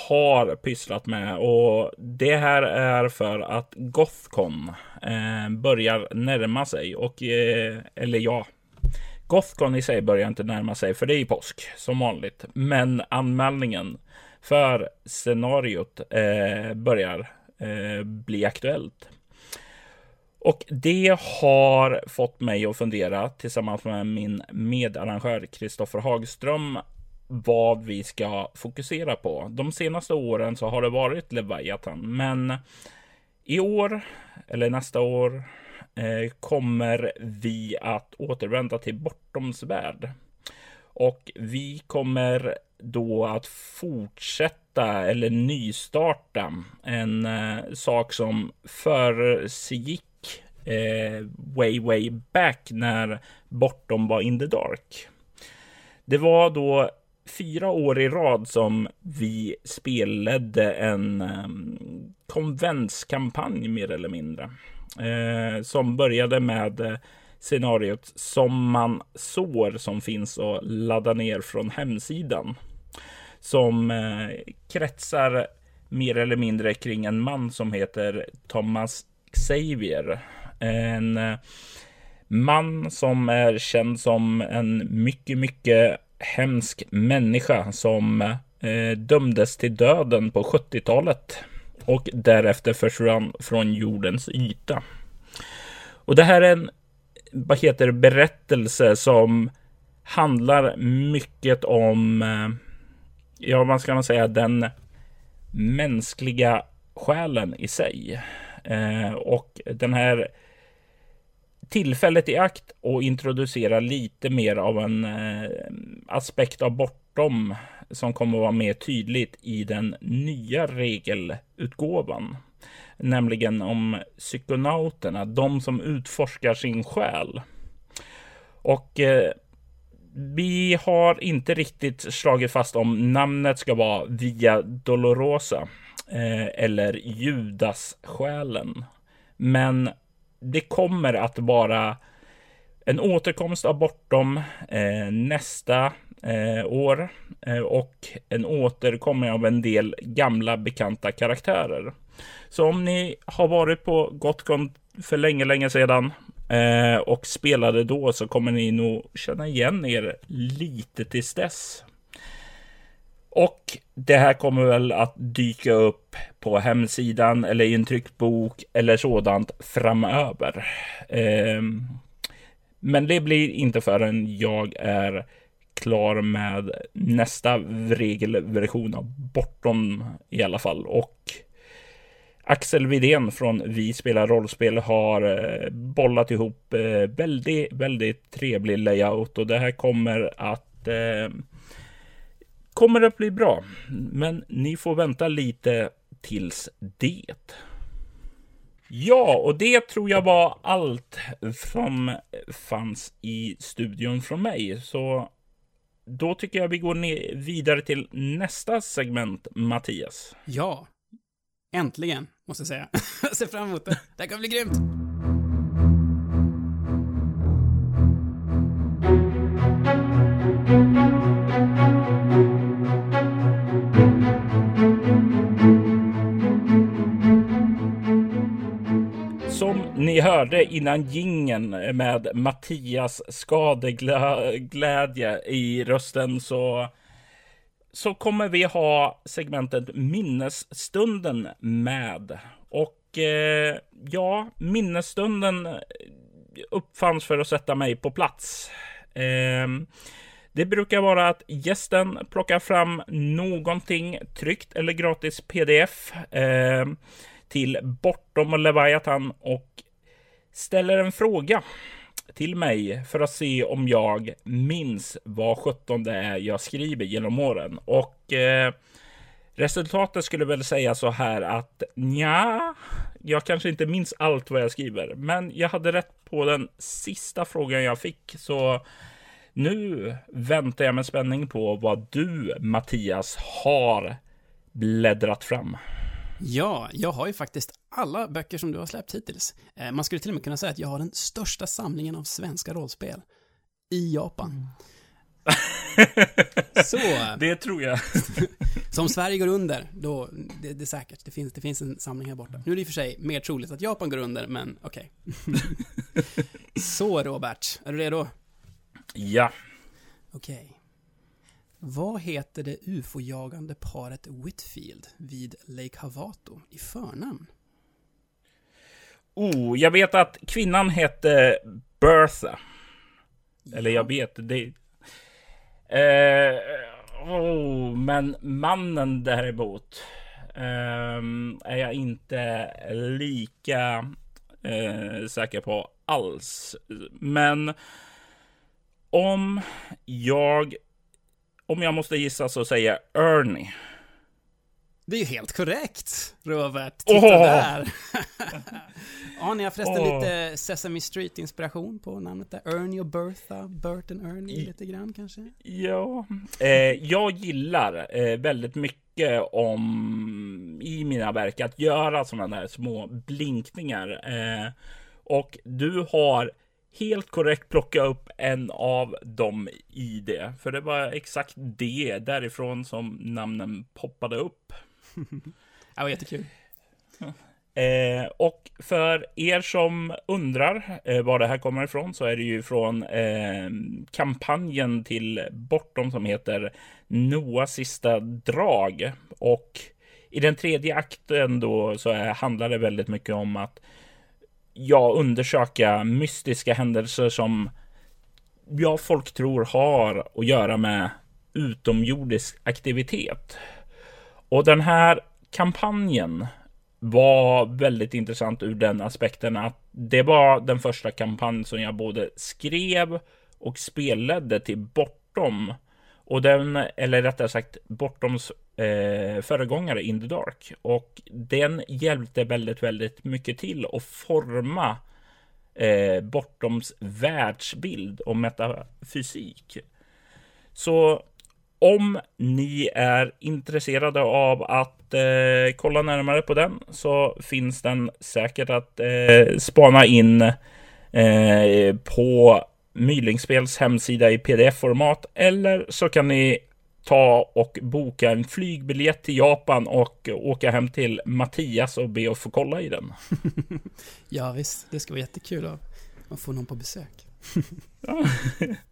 har pysslat med och det här är för att Gothcon eh, börjar närma sig och eh, eller ja, Gothcon i sig börjar inte närma sig för det är ju påsk som vanligt. Men anmälningen för scenariot eh, börjar eh, bli aktuellt. Och det har fått mig att fundera tillsammans med min medarrangör Kristoffer Hagström vad vi ska fokusera på. De senaste åren så har det varit Leviathan, men i år eller nästa år eh, kommer vi att återvända till Bortoms värld. Och vi kommer då att fortsätta eller nystarta en eh, sak som försiggick eh, way way back när Bortom var in the dark. Det var då fyra år i rad som vi spelade en um, konventskampanj mer eller mindre. Eh, som började med eh, scenariot som man sår som finns att ladda ner från hemsidan. Som eh, kretsar mer eller mindre kring en man som heter Thomas Xavier. En eh, man som är känd som en mycket, mycket hemsk människa som eh, dömdes till döden på 70-talet och därefter försvann från jordens yta. Och det här är en vad heter det, berättelse som handlar mycket om, eh, ja vad ska man säga, den mänskliga själen i sig. Eh, och den här tillfället i akt och introducera lite mer av en eh, aspekt av bortom som kommer att vara mer tydligt i den nya regelutgåvan. Nämligen om psykonauterna, de som utforskar sin själ. Och eh, vi har inte riktigt slagit fast om namnet ska vara Via Dolorosa eh, eller Judas-själen. Men det kommer att vara en återkomst av Bortom eh, nästa eh, år eh, och en återkomst av en del gamla bekanta karaktärer. Så om ni har varit på Gotcon för länge, länge sedan eh, och spelade då så kommer ni nog känna igen er lite tills dess. Och det här kommer väl att dyka upp på hemsidan eller i en tryckt bok eller sådant framöver. Ehm, men det blir inte förrän jag är klar med nästa regelversion av Bortom i alla fall. Och Axel Widén från Vi spelar rollspel har eh, bollat ihop eh, väldigt, väldigt trevlig layout och det här kommer att eh, kommer att bli bra. Men ni får vänta lite tills det. Ja, och det tror jag var allt som fanns i studion från mig. Så då tycker jag vi går ner vidare till nästa segment, Mattias. Ja. Äntligen, måste jag säga. jag ser fram emot det. Det här kommer bli grymt. Ni hörde innan gingen med Mattias skadeglädje i rösten så, så kommer vi ha segmentet Minnesstunden med. Och eh, ja, minnesstunden uppfanns för att sätta mig på plats. Eh, det brukar vara att gästen plockar fram någonting tryckt eller gratis pdf. Eh, till Bortom Leviathan och ställer en fråga till mig för att se om jag minns vad 17 det är jag skriver genom åren. Och eh, resultatet skulle väl säga så här att ja, jag kanske inte minns allt vad jag skriver, men jag hade rätt på den sista frågan jag fick. Så nu väntar jag med spänning på vad du, Mattias, har bläddrat fram. Ja, jag har ju faktiskt alla böcker som du har släppt hittills. Eh, Man skulle till och med kunna säga att jag har den största samlingen av svenska rollspel i Japan. Så, Det tror jag. så om Sverige går under, då, det, det är säkert, det finns, det finns en samling här borta. Nu är det i och för sig mer troligt att Japan går under, men okej. Så Robert, är du redo? Ja. Okej. Vad heter det ufo-jagande paret Whitfield vid Lake Havato i förnamn? Oh, jag vet att kvinnan hette Bertha. Eller jag vet det. Eh, oh, men mannen däremot ehm, är jag inte lika eh, säker på alls. Men om jag om jag måste gissa så säger jag Ernie. Det är ju helt korrekt, Robert. Titta Åh! där. ja, ni har förresten Åh. lite Sesame Street-inspiration på namnet där. Ernie och Bertha, Bert and Ernie lite grann kanske? Ja, eh, jag gillar eh, väldigt mycket om i mina verk att göra sådana där små blinkningar. Eh, och du har helt korrekt plockat upp en av dem i det. För det var exakt det därifrån som namnen poppade upp. Det var jättekul. Eh, och för er som undrar eh, var det här kommer ifrån så är det ju från eh, kampanjen till Bortom som heter Noahs sista drag. Och i den tredje akten då så är, handlar det väldigt mycket om att ja, undersöka mystiska händelser som ja, folk tror har att göra med utomjordisk aktivitet. Och den här kampanjen var väldigt intressant ur den aspekten att det var den första kampanj som jag både skrev och spelade till Bortom. Och den, eller rättare sagt Bortoms eh, föregångare In the Dark. Och den hjälpte väldigt, väldigt mycket till att forma eh, Bortoms världsbild och metafysik. Så om ni är intresserade av att eh, kolla närmare på den så finns den säkert att eh, spana in eh, på Mylingspels hemsida i pdf-format eller så kan ni ta och boka en flygbiljett till Japan och åka hem till Mattias och be att få kolla i den. Ja, visst. Det ska vara jättekul att att få någon på besök.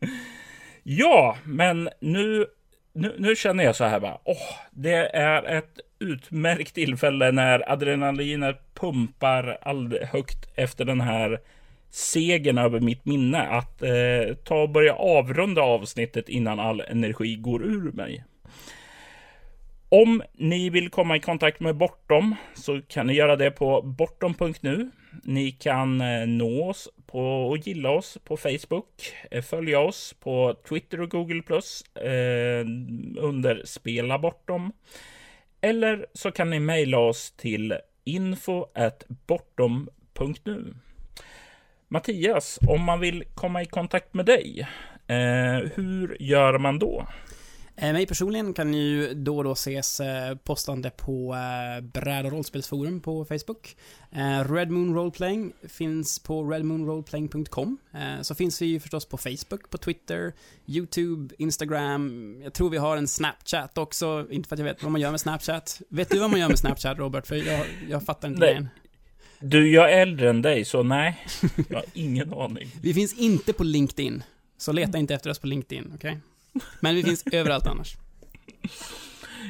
Ja, men nu, nu, nu känner jag så här bara. Åh, det är ett utmärkt tillfälle när adrenalinet pumpar alldeles högt efter den här segern över mitt minne att eh, ta och börja avrunda avsnittet innan all energi går ur mig. Om ni vill komma i kontakt med Bortom så kan ni göra det på bortom.nu. Ni kan eh, nå oss på och gilla oss på Facebook. Eh, följa oss på Twitter och Google eh, under Spela Bortom. Eller så kan ni mejla oss till info at bortom.nu. Mattias, om man vill komma i kontakt med dig, eh, hur gör man då? Eh, Mig personligen kan ni ju då och då ses eh, postande på eh, Bräd och rollspelsforum på Facebook. Red Moon Roleplaying finns på redmoonroleplaying.com. Så finns vi ju förstås på Facebook, på Twitter, YouTube, Instagram. Jag tror vi har en Snapchat också, inte för att jag vet vad man gör med Snapchat. Vet du vad man gör med Snapchat, Robert? För jag, jag fattar inte än. Du, jag är äldre än dig, så nej, jag har ingen aning. Vi finns inte på LinkedIn. Så leta inte efter oss på LinkedIn, okej? Men vi finns överallt annars.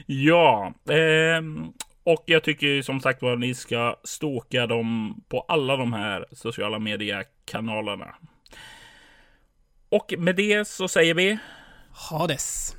Ja, ehm, och jag tycker som sagt var ni ska stalka dem på alla de här sociala mediekanalerna. Och med det så säger vi Hades.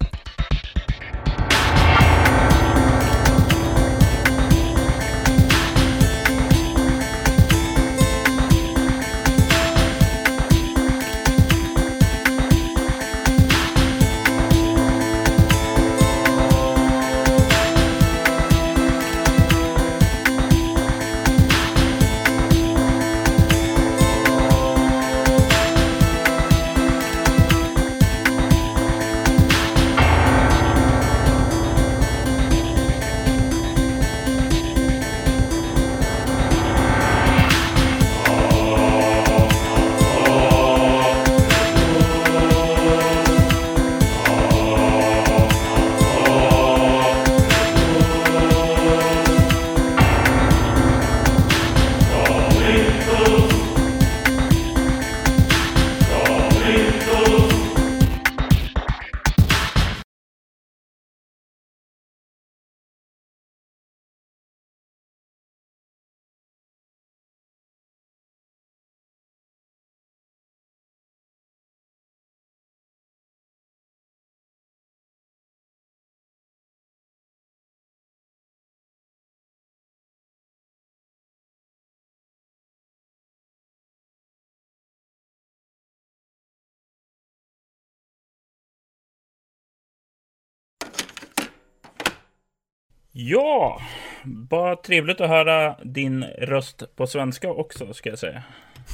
Ja, bara trevligt att höra din röst på svenska också, ska jag säga.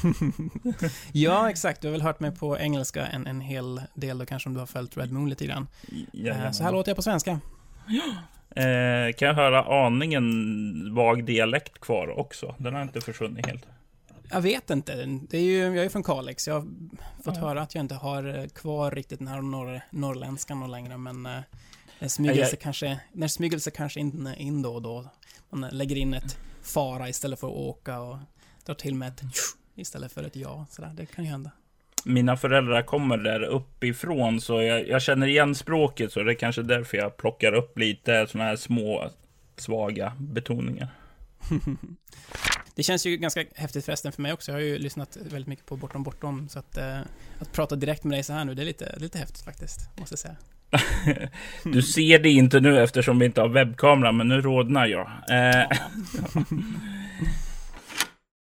Ja, exakt. Du har väl hört mig på engelska en, en hel del då kanske om du har följt Red Moon lite grann. Eh, Jajamän. Så här låter jag på svenska. Eh, kan jag höra aningen vag dialekt kvar också? Den har inte försvunnit helt. Jag vet inte. Det är ju, jag är från Kalix. Jag har fått Ja. höra att jag inte har eh, kvar riktigt den här norr, norrländskan längre, men sig kanske, den smyger sig kanske in, in då och då. Man lägger in ett fara istället för att åka och drar till med ett istället för ett ja. Sådär, det kan ju hända. Mina föräldrar kommer där uppifrån så jag, jag känner igen språket så det är kanske därför jag plockar upp lite sådana här små svaga betoningar. Det känns ju ganska häftigt förresten för mig också. Jag har ju lyssnat väldigt mycket på Bortom Bortom, så att, eh, att prata direkt med dig så här nu, det är lite, lite häftigt faktiskt, måste jag säga. Du ser det inte nu eftersom vi inte har webbkamera, men nu rodnar jag. Eh,